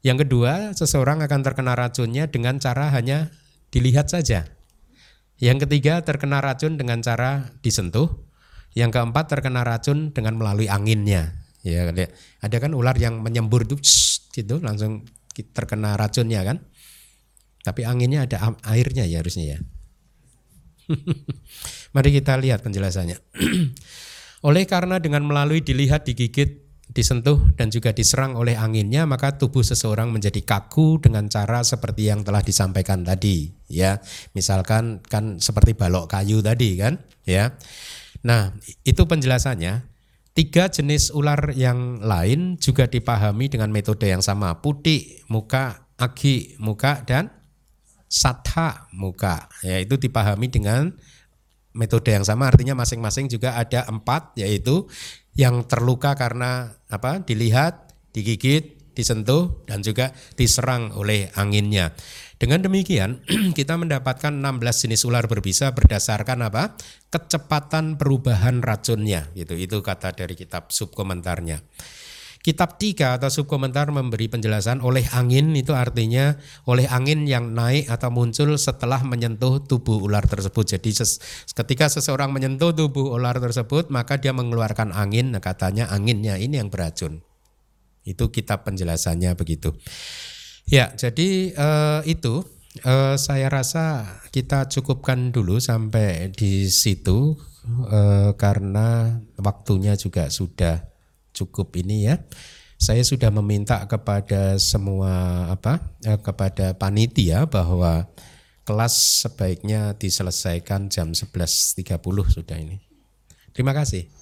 Yang kedua, seseorang akan terkena racunnya dengan cara hanya dilihat saja. Yang ketiga, terkena racun dengan cara disentuh. Yang keempat terkena racun dengan melalui anginnya. Ya, ada kan ular yang menyembur itu gitu langsung terkena racunnya kan. Tapi anginnya ada airnya ya harusnya ya. Mari kita lihat penjelasannya. oleh karena dengan melalui dilihat, digigit, disentuh dan juga diserang oleh anginnya maka tubuh seseorang menjadi kaku dengan cara seperti yang telah disampaikan tadi ya misalkan kan seperti balok kayu tadi kan ya Nah, itu penjelasannya. Tiga jenis ular yang lain juga dipahami dengan metode yang sama. Putih muka, agi muka, dan satha muka. Ya, itu dipahami dengan metode yang sama. Artinya masing-masing juga ada empat, yaitu yang terluka karena apa? Dilihat, digigit, disentuh, dan juga diserang oleh anginnya. Dengan demikian, kita mendapatkan 16 jenis ular berbisa berdasarkan apa? kecepatan perubahan racunnya. Gitu. Itu kata dari kitab subkomentarnya. Kitab tiga atau subkomentar memberi penjelasan oleh angin itu artinya oleh angin yang naik atau muncul setelah menyentuh tubuh ular tersebut. Jadi ses, ketika seseorang menyentuh tubuh ular tersebut maka dia mengeluarkan angin. Nah, katanya anginnya ini yang beracun. Itu kitab penjelasannya begitu. Ya, jadi uh, itu uh, saya rasa kita cukupkan dulu sampai di situ uh, karena waktunya juga sudah cukup ini ya. Saya sudah meminta kepada semua apa uh, kepada panitia bahwa kelas sebaiknya diselesaikan jam 11.30 sudah ini. Terima kasih.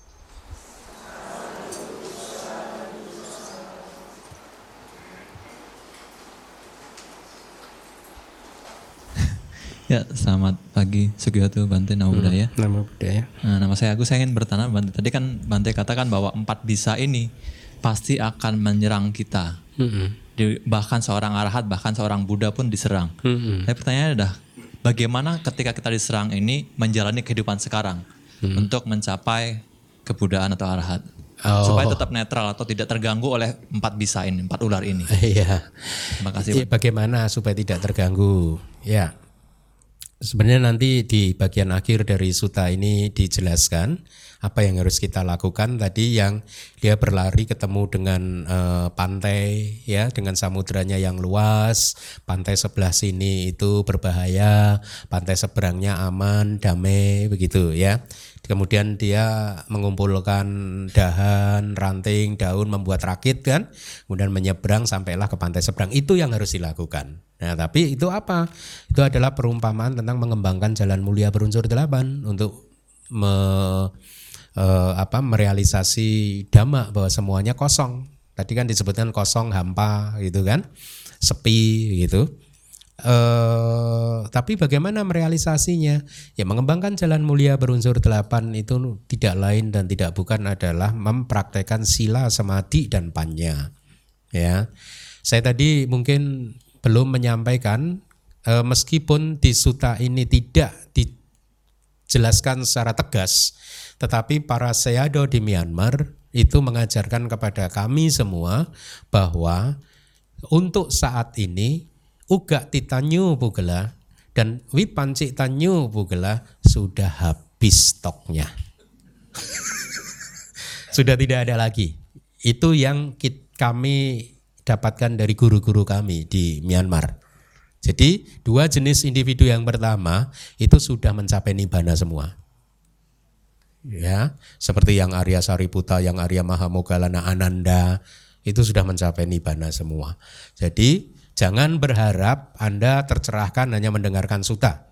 Ya, selamat pagi Sugiyoto Bante Nama hmm, Budaya. Nama Budaya. Nah, nama saya Agus, saya ingin bertanya Bante. Tadi kan Bante katakan bahwa empat bisa ini pasti akan menyerang kita. Hmm. di- bahkan seorang arahat, bahkan seorang Buddha pun diserang. Tapi pertanyaannya adalah bagaimana ketika kita diserang ini menjalani kehidupan sekarang untuk mencapai kebudaan atau arahat Oh. supaya tetap netral atau tidak terganggu oleh empat bisa ini, empat ular ini. Iya. Terima kasih. Bagaimana supaya tidak terganggu? Ya. Sebenarnya nanti di bagian akhir dari suta ini dijelaskan apa yang harus kita lakukan tadi yang dia berlari ketemu dengan eh, pantai ya dengan samudranya yang luas, pantai sebelah sini itu berbahaya, pantai seberangnya aman, damai begitu ya. Kemudian dia mengumpulkan dahan, ranting, daun, membuat rakit kan. Kemudian menyeberang sampailah ke pantai seberang. Itu yang harus dilakukan. Nah tapi itu apa? Itu adalah perumpamaan tentang mengembangkan jalan mulia berunsur delapan untuk me, eh, apa, merealisasi dhamma bahwa semuanya kosong. Tadi kan disebutkan kosong, hampa gitu kan. Sepi gitu. Eh, tapi bagaimana merealisasinya? Ya mengembangkan jalan mulia berunsur delapan itu tidak lain dan tidak bukan adalah mempraktekkan sila, samadhi dan panya. Ya, saya tadi mungkin belum menyampaikan eh, meskipun di suta ini tidak dijelaskan secara tegas, tetapi para seyado di Myanmar itu mengajarkan kepada kami semua bahwa untuk saat ini Uga Titanyu Pugela dan Wipanci Tanyu Pugela sudah habis stoknya. sudah tidak ada lagi. Itu yang kit- kami dapatkan dari guru-guru kami di Myanmar. Jadi dua jenis individu yang pertama itu sudah mencapai nibbana semua. Ya, seperti yang Arya Sariputa, yang Arya Mahamogalana Ananda itu sudah mencapai nibbana semua. Jadi jangan berharap Anda tercerahkan hanya mendengarkan suta.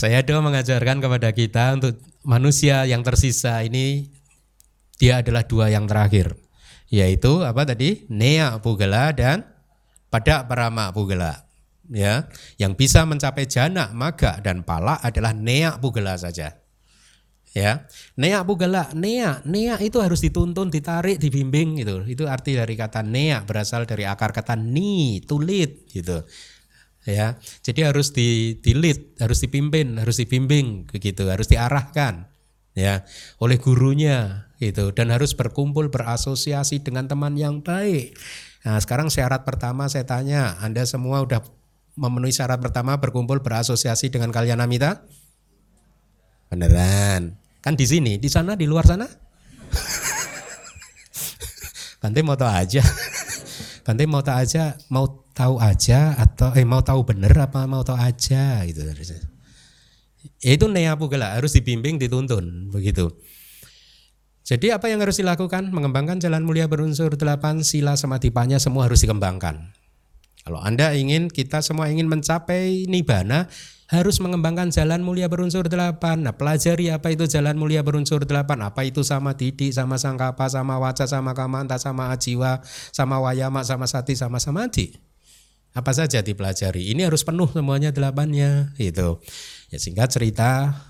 Saya doa mengajarkan kepada kita untuk manusia yang tersisa ini dia adalah dua yang terakhir yaitu apa tadi? Nea pugala dan pada parama pugala ya. Yang bisa mencapai jana maga dan pala adalah nea pugala saja ya. Nea pugala nea. Nea itu harus dituntun ditarik dibimbing gitu itu arti dari kata nea berasal dari akar kata ni tulit gitu. Ya. Jadi harus di dilit harus dipimpin harus dibimbing begitu harus diarahkan. Ya. Oleh gurunya gitu. Dan harus berkumpul berasosiasi dengan teman yang baik. Nah sekarang syarat pertama saya tanya anda semua udah memenuhi syarat pertama berkumpul berasosiasi dengan kalian amita? Beneran kan di sini di sana di luar sana Bante mau tahu aja Bante mau tahu aja mau tahu aja atau eh mau tahu bener apa mau tahu aja gitu Ya itu nea pugala harus dibimbing dituntun begitu. Jadi apa yang harus dilakukan? Mengembangkan jalan mulia berunsur delapan sila samadhipanya semua harus dikembangkan. Kalau Anda ingin, kita semua ingin mencapai nibbana, harus mengembangkan jalan mulia berunsur delapan. Nah, pelajari apa itu jalan mulia berunsur delapan. Apa itu sama didik, sama sangkapa, sama waca, sama kamanta, sama ajiwa, sama wayama, sama sati, sama samadhi. Apa saja dipelajari. Ini harus penuh semuanya delapannya. Gitu. Ya singkat cerita,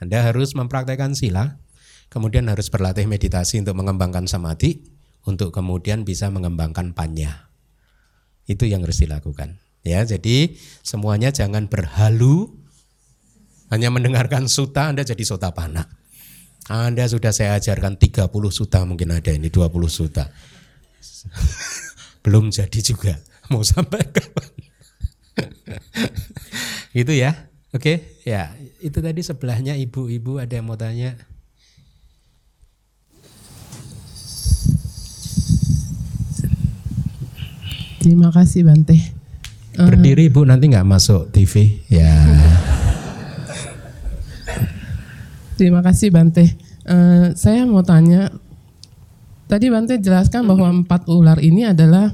Anda harus mempraktekkan sila, kemudian harus berlatih meditasi untuk mengembangkan samadhi, untuk kemudian bisa mengembangkan panya. Itu yang harus dilakukan. Ya, jadi semuanya jangan berhalu hanya mendengarkan suta Anda jadi sotapana. Anda sudah saya ajarkan 30 suta mungkin ada ini 20 suta. Belum jadi juga. Mau sampai kapan? gitu ya. Oke, ya. Itu tadi sebelahnya ibu-ibu ada yang mau tanya. Terima kasih Bante. Berdiri ibu nanti nggak masuk TV. Ya. Terima kasih Bante. Eh, saya mau tanya, tadi Bante jelaskan bahwa empat ular ini adalah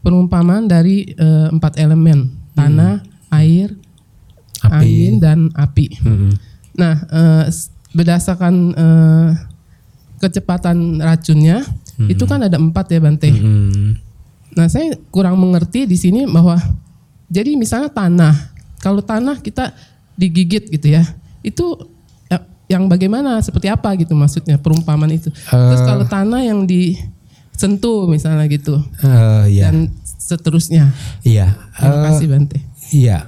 perumpamaan dari eh, empat elemen tanah, air, Api. angin dan api. Mm-mm. Nah, s- berdasarkan eh, kecepatan racunnya itu kan ada empat ya Bante. Mm. Nah, saya kurang mengerti di sini bahwa jadi misalnya tanah, kalau tanah kita digigit gitu ya, itu ya, yang bagaimana, seperti apa gitu maksudnya perumpamaan itu. Terus kalau tanah yang di sentuh misalnya gitu Eh, ya. dan seterusnya. Iya. Terima Eh, kasih Bante. Iya.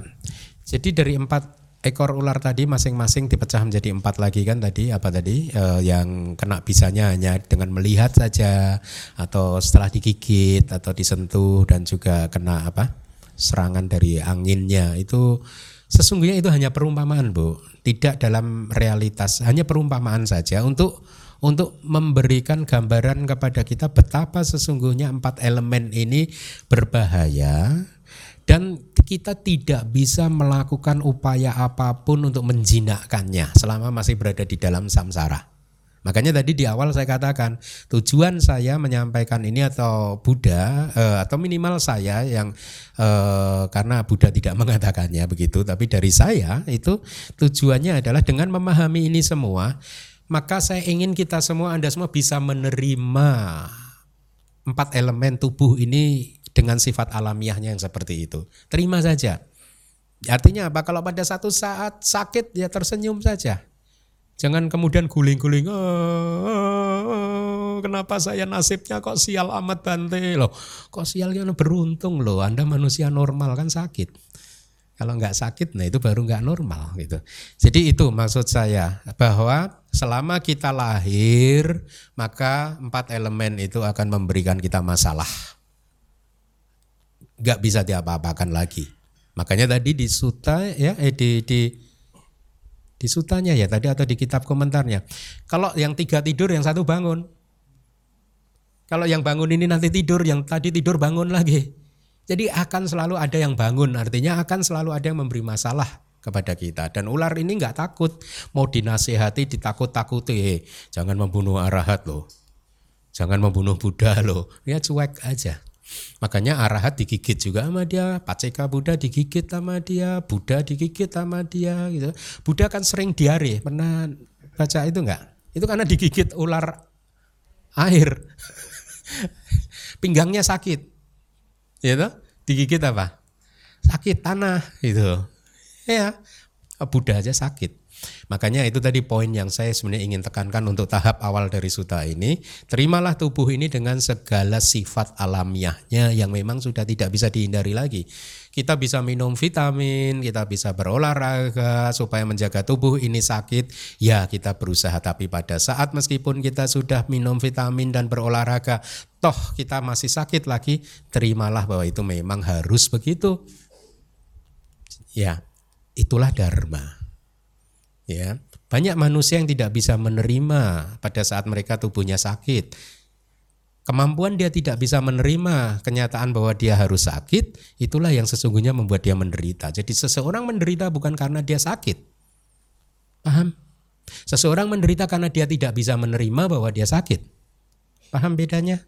Jadi dari empat ekor ular tadi masing-masing dipecah menjadi empat lagi kan tadi apa tadi Eh, yang kena bisanya hanya dengan melihat saja atau setelah digigit atau disentuh dan juga kena apa serangan dari anginnya itu sesungguhnya itu hanya perumpamaan bu tidak dalam realitas hanya perumpamaan saja untuk untuk memberikan gambaran kepada kita betapa sesungguhnya empat elemen ini berbahaya dan kita tidak bisa melakukan upaya apa pun untuk menjinakkannya selama masih berada di dalam samsara. Makanya tadi di awal saya katakan tujuan saya menyampaikan ini atau Buddha eh, atau minimal saya yang eh, karena Buddha tidak mengatakannya begitu, tapi dari saya itu tujuannya adalah dengan memahami ini semua, maka saya ingin kita semua Anda semua bisa menerima empat elemen tubuh ini dengan sifat alamiahnya yang seperti itu. Terima saja. Artinya apa? Kalau pada satu saat sakit ya tersenyum saja. Jangan kemudian guling-guling, "Eh, eh, kenapa saya nasibnya kok sial amat Bante loh. Kok sialnya beruntung loh, Anda manusia normal kan sakit. Kalau nggak sakit, nah itu baru nggak normal gitu. Jadi itu maksud saya bahwa selama kita lahir, maka empat elemen itu akan memberikan kita masalah. Nggak bisa diapa-apakan lagi. Makanya tadi di suta ya, eh, di, di di sutanya ya tadi atau di kitab komentarnya. Kalau yang tiga tidur, yang satu bangun. Kalau yang bangun ini nanti tidur, yang tadi tidur bangun lagi. Jadi akan selalu ada yang bangun, artinya akan selalu ada yang memberi masalah kepada kita. Dan ular ini nggak takut, mau dinasehati, ditakut-takuti, "Eh, jangan membunuh arahat loh, jangan membunuh Buddha loh, ya cuek aja. Makanya arahat digigit juga sama dia, Paceka Buddha digigit sama dia, Buddha digigit sama dia gitu. Buddha kan sering diare, pernah baca itu enggak? Itu karena digigit ular air. Pinggangnya sakit. Toh? Digigit apa? Sakit tanah gitu. Ya, Buddha aja sakit. Makanya itu tadi poin yang saya sebenarnya ingin tekankan untuk tahap awal dari suta ini. Terimalah tubuh ini dengan segala sifat alamiahnya yang memang sudah tidak bisa dihindari lagi. Kita bisa minum vitamin, kita bisa berolahraga supaya menjaga tubuh ini sakit. Ya kita berusaha tapi pada saat meskipun kita sudah minum vitamin dan berolahraga, toh kita masih sakit lagi, terimalah bahwa itu memang harus begitu. Ya, itulah dharma. Ya, banyak manusia yang tidak bisa menerima pada saat mereka tubuhnya sakit. Kemampuan dia tidak bisa menerima kenyataan bahwa dia harus sakit, itulah yang sesungguhnya membuat dia menderita. Jadi seseorang menderita bukan karena dia sakit. Paham? Seseorang menderita karena dia tidak bisa menerima bahwa dia sakit. Paham bedanya?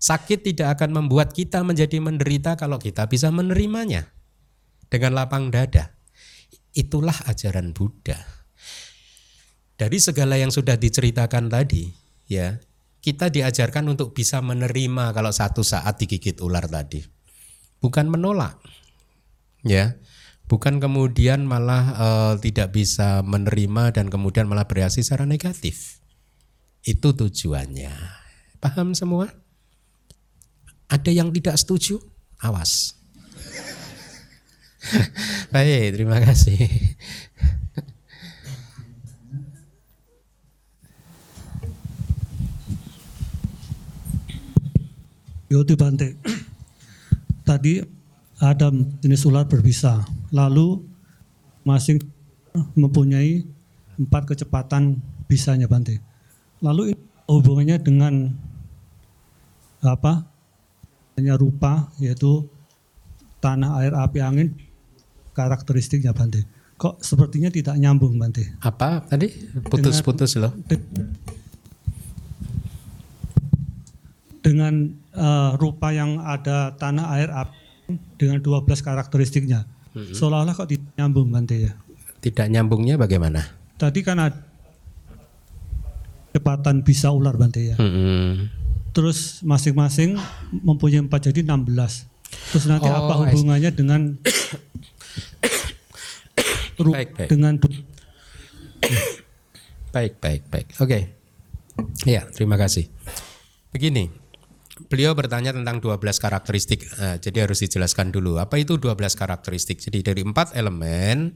Sakit tidak akan membuat kita menjadi menderita kalau kita bisa menerimanya dengan lapang dada. Itulah ajaran Buddha. Dari segala yang sudah diceritakan tadi, ya, kita diajarkan untuk bisa menerima kalau satu saat digigit ular tadi. Bukan menolak. Ya. Bukan kemudian malah eh, tidak bisa menerima dan kemudian malah bereaksi secara negatif. Itu tujuannya. Paham semua? Ada yang tidak setuju? Awas. Baik, terima kasih. Yodi Bante. Tadi ada jenis ular berbisa. Lalu masing mempunyai empat kecepatan bisanya Bante. Lalu hubungannya dengan apa? Hanya rupa yaitu tanah, air, api, angin karakteristiknya Bante. Kok sepertinya tidak nyambung Bante. Apa tadi? Putus-putus loh. Dengan eh, rupa yang ada tanah, air, api dengan 12 karakteristiknya. Seolah-olah kok tidak nyambung Bante ya. Tidak nyambungnya bagaimana? Tadi kan ada kecepatan bisa ular Bante ya. Hmm. Terus masing-masing mempunyai 4 jadi 16. Terus nanti Oh, apa hubungannya dengan Baik, baik. dengan Baik, baik, baik. Oke. Ya, terima kasih. Begini, beliau bertanya tentang 12 karakteristik. Nah, jadi harus dijelaskan dulu apa itu 12 karakteristik. Jadi dari empat elemen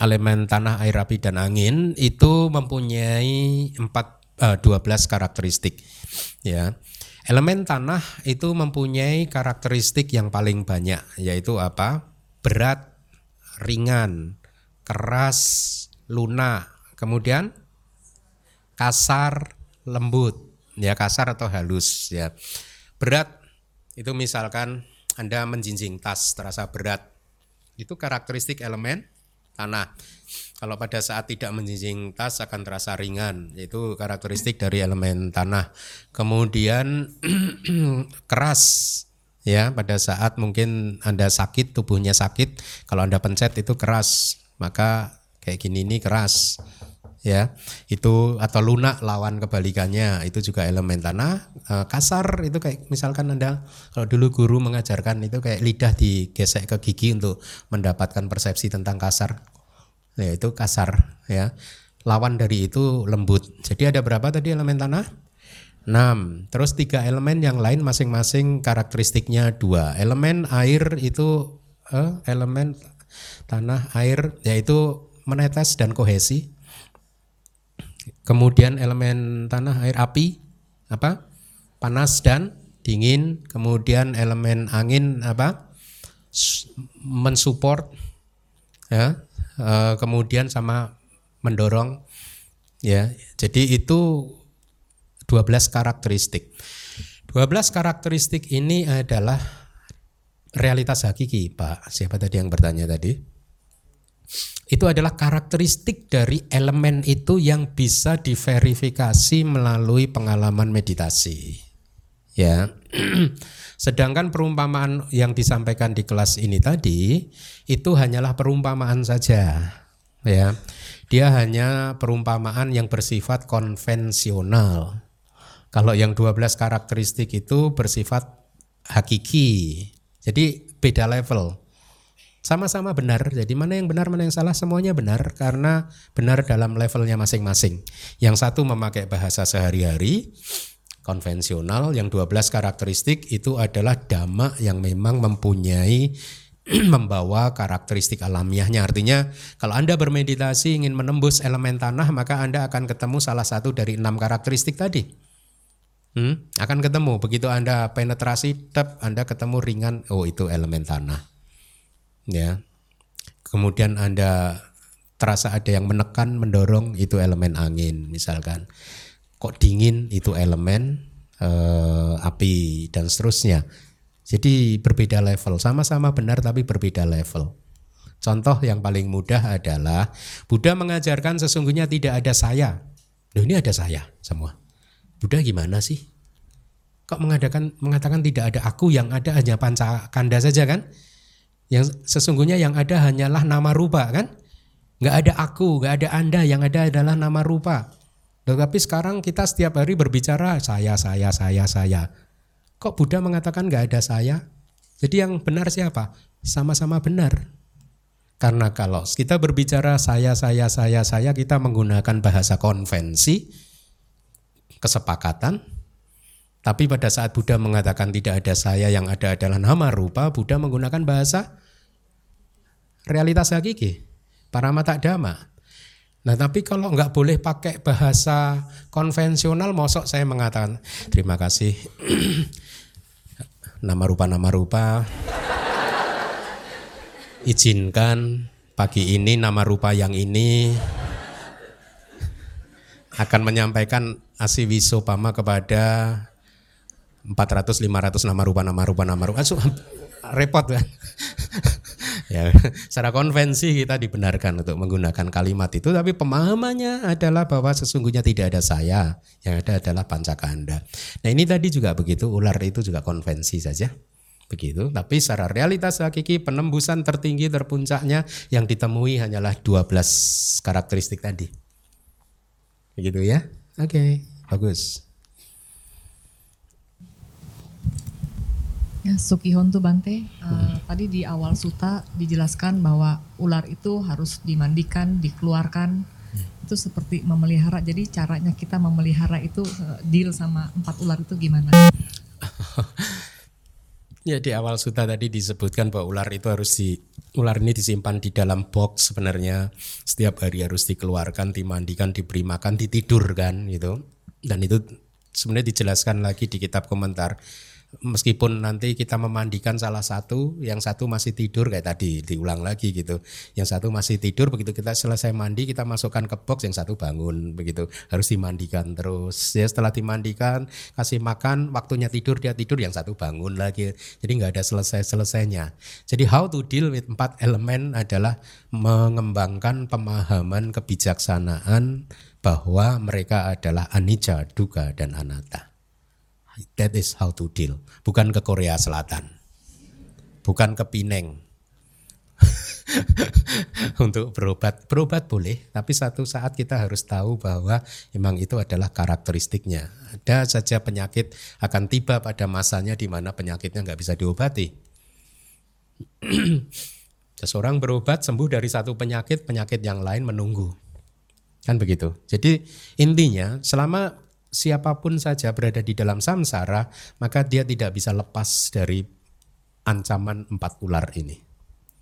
elemen tanah, air, api dan angin itu mempunyai empat uh, 12 karakteristik. Ya. Elemen tanah itu mempunyai karakteristik yang paling banyak yaitu apa? Berat, ringan, keras, lunak, kemudian kasar, lembut ya kasar atau halus ya. Berat itu misalkan Anda menjinjing tas terasa berat. Itu karakteristik elemen tanah. Kalau pada saat tidak menjinjing tas akan terasa ringan, itu karakteristik dari elemen tanah. Kemudian keras ya pada saat mungkin Anda sakit, tubuhnya sakit, kalau Anda pencet itu keras, maka kayak gini ini keras ya. Itu atau lunak lawan kebalikannya itu juga elemen tanah e, kasar itu kayak misalkan anda kalau dulu guru mengajarkan itu kayak lidah digesek ke gigi untuk mendapatkan persepsi tentang kasar. Ya itu kasar ya. Lawan dari itu lembut. Jadi ada berapa tadi elemen tanah 6 terus tiga elemen yang lain masing-masing karakteristiknya dua elemen air itu eh, elemen tanah air yaitu menetes dan kohesi Kemudian elemen tanah, air, api, apa? Panas dan dingin. Kemudian elemen angin apa? Mensupport, ya. E, kemudian sama mendorong, ya. Jadi itu 12 karakteristik. 12 karakteristik ini adalah realitas hakiki, Pak. Siapa tadi yang bertanya tadi? itu adalah karakteristik dari elemen itu yang bisa diverifikasi melalui pengalaman meditasi. Ya. Sedangkan perumpamaan yang disampaikan di kelas ini tadi itu hanyalah perumpamaan saja. Ya. Dia hanya perumpamaan yang bersifat konvensional. Kalau yang 12 karakteristik itu bersifat hakiki. Jadi beda level sama-sama benar. Jadi mana yang benar, mana yang salah, semuanya benar karena benar dalam levelnya masing-masing. Yang satu memakai bahasa sehari-hari konvensional, yang 12 karakteristik itu adalah dhamma yang memang mempunyai membawa karakteristik alamiahnya. Artinya kalau Anda bermeditasi ingin menembus elemen tanah, maka Anda akan ketemu salah satu dari enam karakteristik tadi. Hmm, akan ketemu. Begitu Anda penetrasi, tep Anda ketemu ringan, oh itu elemen tanah. Ya. Kemudian anda terasa ada yang menekan mendorong itu elemen angin misalkan. Kok dingin itu elemen eh, api dan seterusnya. Jadi berbeda level. Sama-sama benar tapi berbeda level. Contoh yang paling mudah adalah Buddha mengajarkan sesungguhnya tidak ada saya. Loh ini ada saya semua Buddha gimana sih kok mengadakan mengatakan tidak ada aku yang ada hanya panca kanda saja kan yang sesungguhnya yang ada hanyalah nama rupa kan? Nggak ada aku, nggak ada anda, yang ada adalah nama rupa. Tetapi sekarang kita setiap hari berbicara saya, saya, saya, saya. Kok Buddha mengatakan nggak ada saya? Jadi yang benar siapa? Sama-sama benar. Karena kalau kita berbicara saya, saya, saya, saya, kita menggunakan bahasa konvensi, kesepakatan. Tapi pada saat Buddha mengatakan tidak ada saya, yang ada adalah nama rupa, Buddha menggunakan bahasa realitas hakiki, para mata dhamma. Nah tapi kalau nggak boleh pakai bahasa konvensional, mosok saya mengatakan terima kasih nama rupa nama rupa izinkan pagi ini nama rupa yang ini akan menyampaikan asiwiso pama kepada 400 500 nama rupa nama rupa nama rupa repot kan ya secara konvensi kita dibenarkan untuk menggunakan kalimat itu tapi pemahamannya adalah bahwa sesungguhnya tidak ada saya yang ada adalah pancakanda nah ini tadi juga begitu ular itu juga konvensi saja. Begitu tapi secara realitas hakiki penembusan tertinggi terpuncaknya yang ditemui hanyalah 12 karakteristik tadi begitu ya oke okay, bagus Ya, Sukihon tuh Bante, uh, tadi di awal suta dijelaskan bahwa ular itu harus dimandikan, dikeluarkan. Hmm. Itu seperti memelihara. Jadi caranya kita memelihara itu uh, deal sama empat ular itu gimana? Ya di awal suta tadi disebutkan bahwa ular itu harus di ular ini disimpan di dalam box sebenarnya setiap hari harus dikeluarkan, dimandikan, diberi makan, ditidurkan gitu. Dan itu sebenarnya dijelaskan lagi di kitab komentar meskipun nanti kita memandikan salah satu, yang satu masih tidur kayak tadi diulang lagi gitu. Yang satu masih tidur begitu kita selesai mandi kita masukkan ke box yang satu bangun begitu. Harus dimandikan terus. Ya setelah dimandikan kasih makan waktunya tidur dia tidur yang satu bangun lagi. Jadi nggak ada selesai-selesainya. Jadi how to deal with empat elemen adalah mengembangkan pemahaman kebijaksanaan bahwa mereka adalah anicca, duga dan anatta. That is how to deal. Bukan ke Korea Selatan. Bukan ke Pineng. untuk berobat. Berobat boleh, tapi satu saat kita harus tahu bahwa memang itu adalah karakteristiknya. Ada saja penyakit akan tiba pada masanya di mana penyakitnya nggak bisa diobati. Seseorang berobat sembuh dari satu penyakit, penyakit yang lain menunggu. Kan begitu. Jadi intinya selama siapa pun saja berada di dalam samsara, maka dia tidak bisa lepas dari ancaman empat ular ini.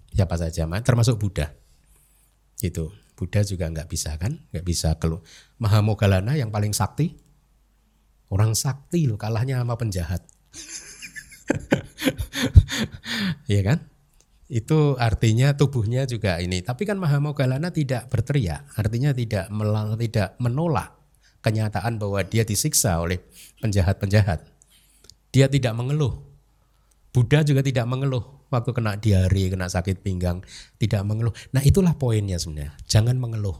Siapa saja, termasuk Buddha. Itu Buddha juga nggak bisa kan, nggak bisa keluar. Mahamogalana yang paling sakti, orang sakti loh kalahnya sama penjahat. Iya kan? Itu artinya tubuhnya juga ini. Tapi kan Mahamogalana tidak berteriak, artinya tidak melal, tidak menolak kenyataan bahwa dia disiksa oleh penjahat-penjahat. Dia tidak mengeluh. Buddha juga tidak mengeluh waktu kena diare, kena sakit pinggang, tidak mengeluh. Nah, itulah poinnya sebenarnya. Jangan mengeluh.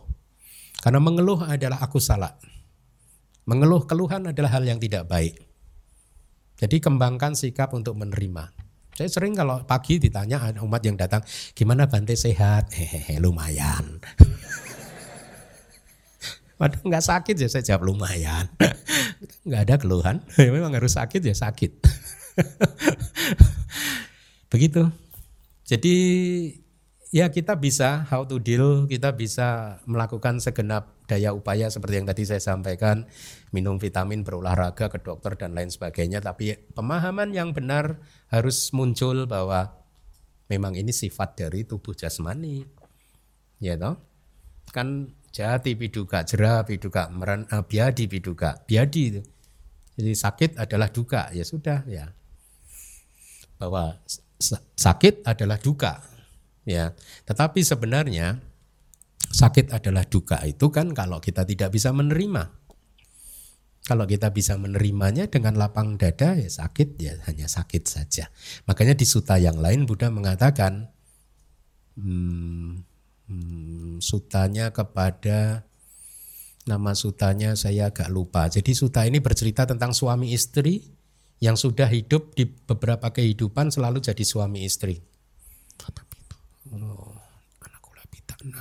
Karena mengeluh adalah aku salah. Mengeluh keluhan adalah hal yang tidak baik. Jadi kembangkan sikap untuk menerima. Saya sering kalau pagi ditanya umat yang datang, gimana Bante sehat? Hehehe, lumayan. Padahal nggak sakit ya saya jawab lumayan. nggak ada keluhan. Ya memang harus sakit ya sakit. Begitu. Jadi ya kita bisa how to deal, kita bisa melakukan segenap daya upaya seperti yang tadi saya sampaikan, minum vitamin, berolahraga ke dokter dan lain sebagainya. Tapi pemahaman yang benar harus muncul bahwa memang ini sifat dari tubuh jasmani. Ya toh? Kan jati piduka, jera piduka, meran, uh, biadi piduka, biadi itu. Jadi sakit adalah duka, ya sudah ya. Bahwa sakit adalah duka. Ya. Tetapi sebenarnya sakit adalah duka itu kan kalau kita tidak bisa menerima. Kalau kita bisa menerimanya dengan lapang dada ya sakit ya hanya sakit saja. Makanya di suta yang lain Buddha mengatakan hmm, hmm, sutanya kepada nama sutanya saya agak lupa. Jadi suta ini bercerita tentang suami istri yang sudah hidup di beberapa kehidupan selalu jadi suami istri. Oh,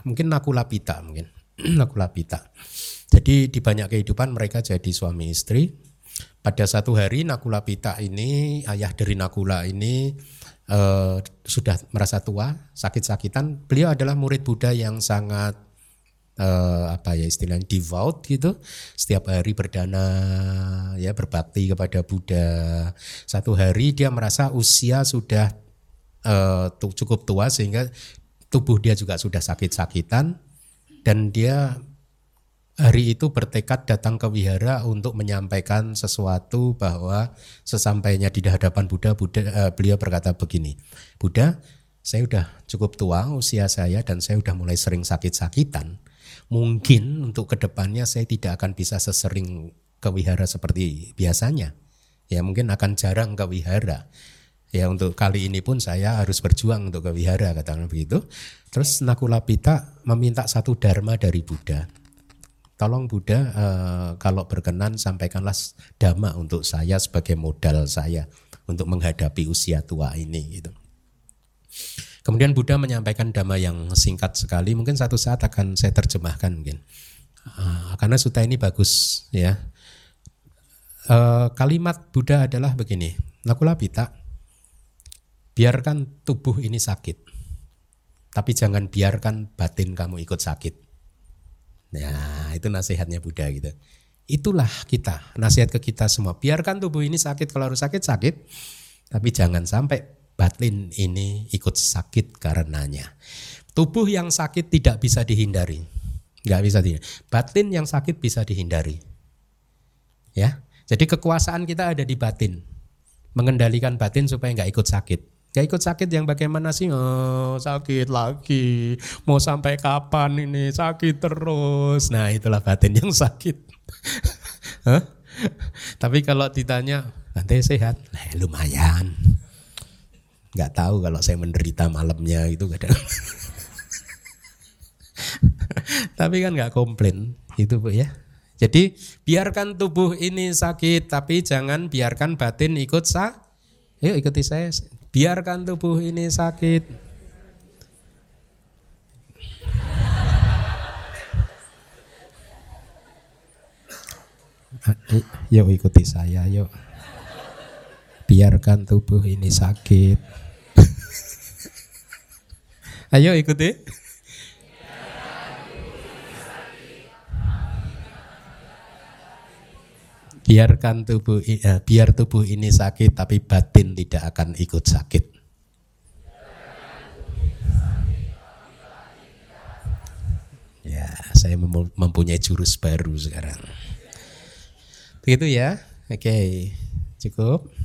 mungkin nakulapita mungkin nakulapita. Jadi di banyak kehidupan mereka jadi suami istri. Pada satu hari Nakulapita ini ayah dari Nakula ini uh, sudah merasa tua, sakit-sakitan, beliau adalah murid Buddha yang sangat uh, apa ya istilahnya devout gitu. Setiap hari berdana ya berbakti kepada Buddha. Satu hari dia merasa usia sudah uh, cukup tua sehingga tubuh dia juga sudah sakit-sakitan dan dia hari itu bertekad datang ke wihara untuk menyampaikan sesuatu bahwa sesampainya di hadapan Buddha, Buddha uh, beliau berkata begini, Buddha, saya sudah cukup tua usia saya dan saya sudah mulai sering sakit-sakitan. Mungkin untuk ke depannya saya tidak akan bisa sesering ke wihara seperti biasanya. Ya mungkin akan jarang ke wihara. Ya untuk kali ini pun saya harus berjuang untuk ke wihara katakan begitu. Terus Nakulapita meminta satu dharma dari Buddha tolong Buddha uh, kalau berkenan sampaikanlah dhamma untuk saya sebagai modal saya untuk menghadapi usia tua ini gitu. Kemudian Buddha menyampaikan dhamma yang singkat sekali, mungkin satu saat akan saya terjemahkan mungkin. Uh, karena suta ini bagus ya. Uh, kalimat Buddha adalah begini, Nakulapita, biarkan tubuh ini sakit, tapi jangan biarkan batin kamu ikut sakit. Nah, itu nasihatnya Buddha gitu. Itulah kita, nasihat ke kita semua. Biarkan tubuh ini sakit, kalau harus sakit, sakit. Tapi jangan sampai batin ini ikut sakit karenanya. Tubuh yang sakit tidak bisa dihindari. Nggak bisa dihindari. Batin yang sakit bisa dihindari. Ya. Jadi kekuasaan kita ada di batin. Mengendalikan batin supaya nggak ikut sakit. Nggak ikut sakit yang bagaimana sih? Oh, sakit lagi. Mau sampai kapan ini sakit terus. Nah, itulah batin yang sakit. Tapi kalau ditanya, nanti sehat, nah, lumayan. Nggak tahu kalau saya menderita malamnya itu kadang. Tapi kan nggak komplain itu bu ya. Jadi biarkan tubuh ini sakit, tapi jangan biarkan batin ikut sa. Yuk ikuti saya. Biarkan tubuh ini sakit. Yuk ikuti saya, yuk. Biarkan tubuh ini sakit. Ayo ikuti. Biarkan tubuh eh, biar tubuh ini sakit tapi batin tidak akan ikut sakit. Ya, saya mempunyai jurus baru sekarang. Begitu ya. Oke, cukup.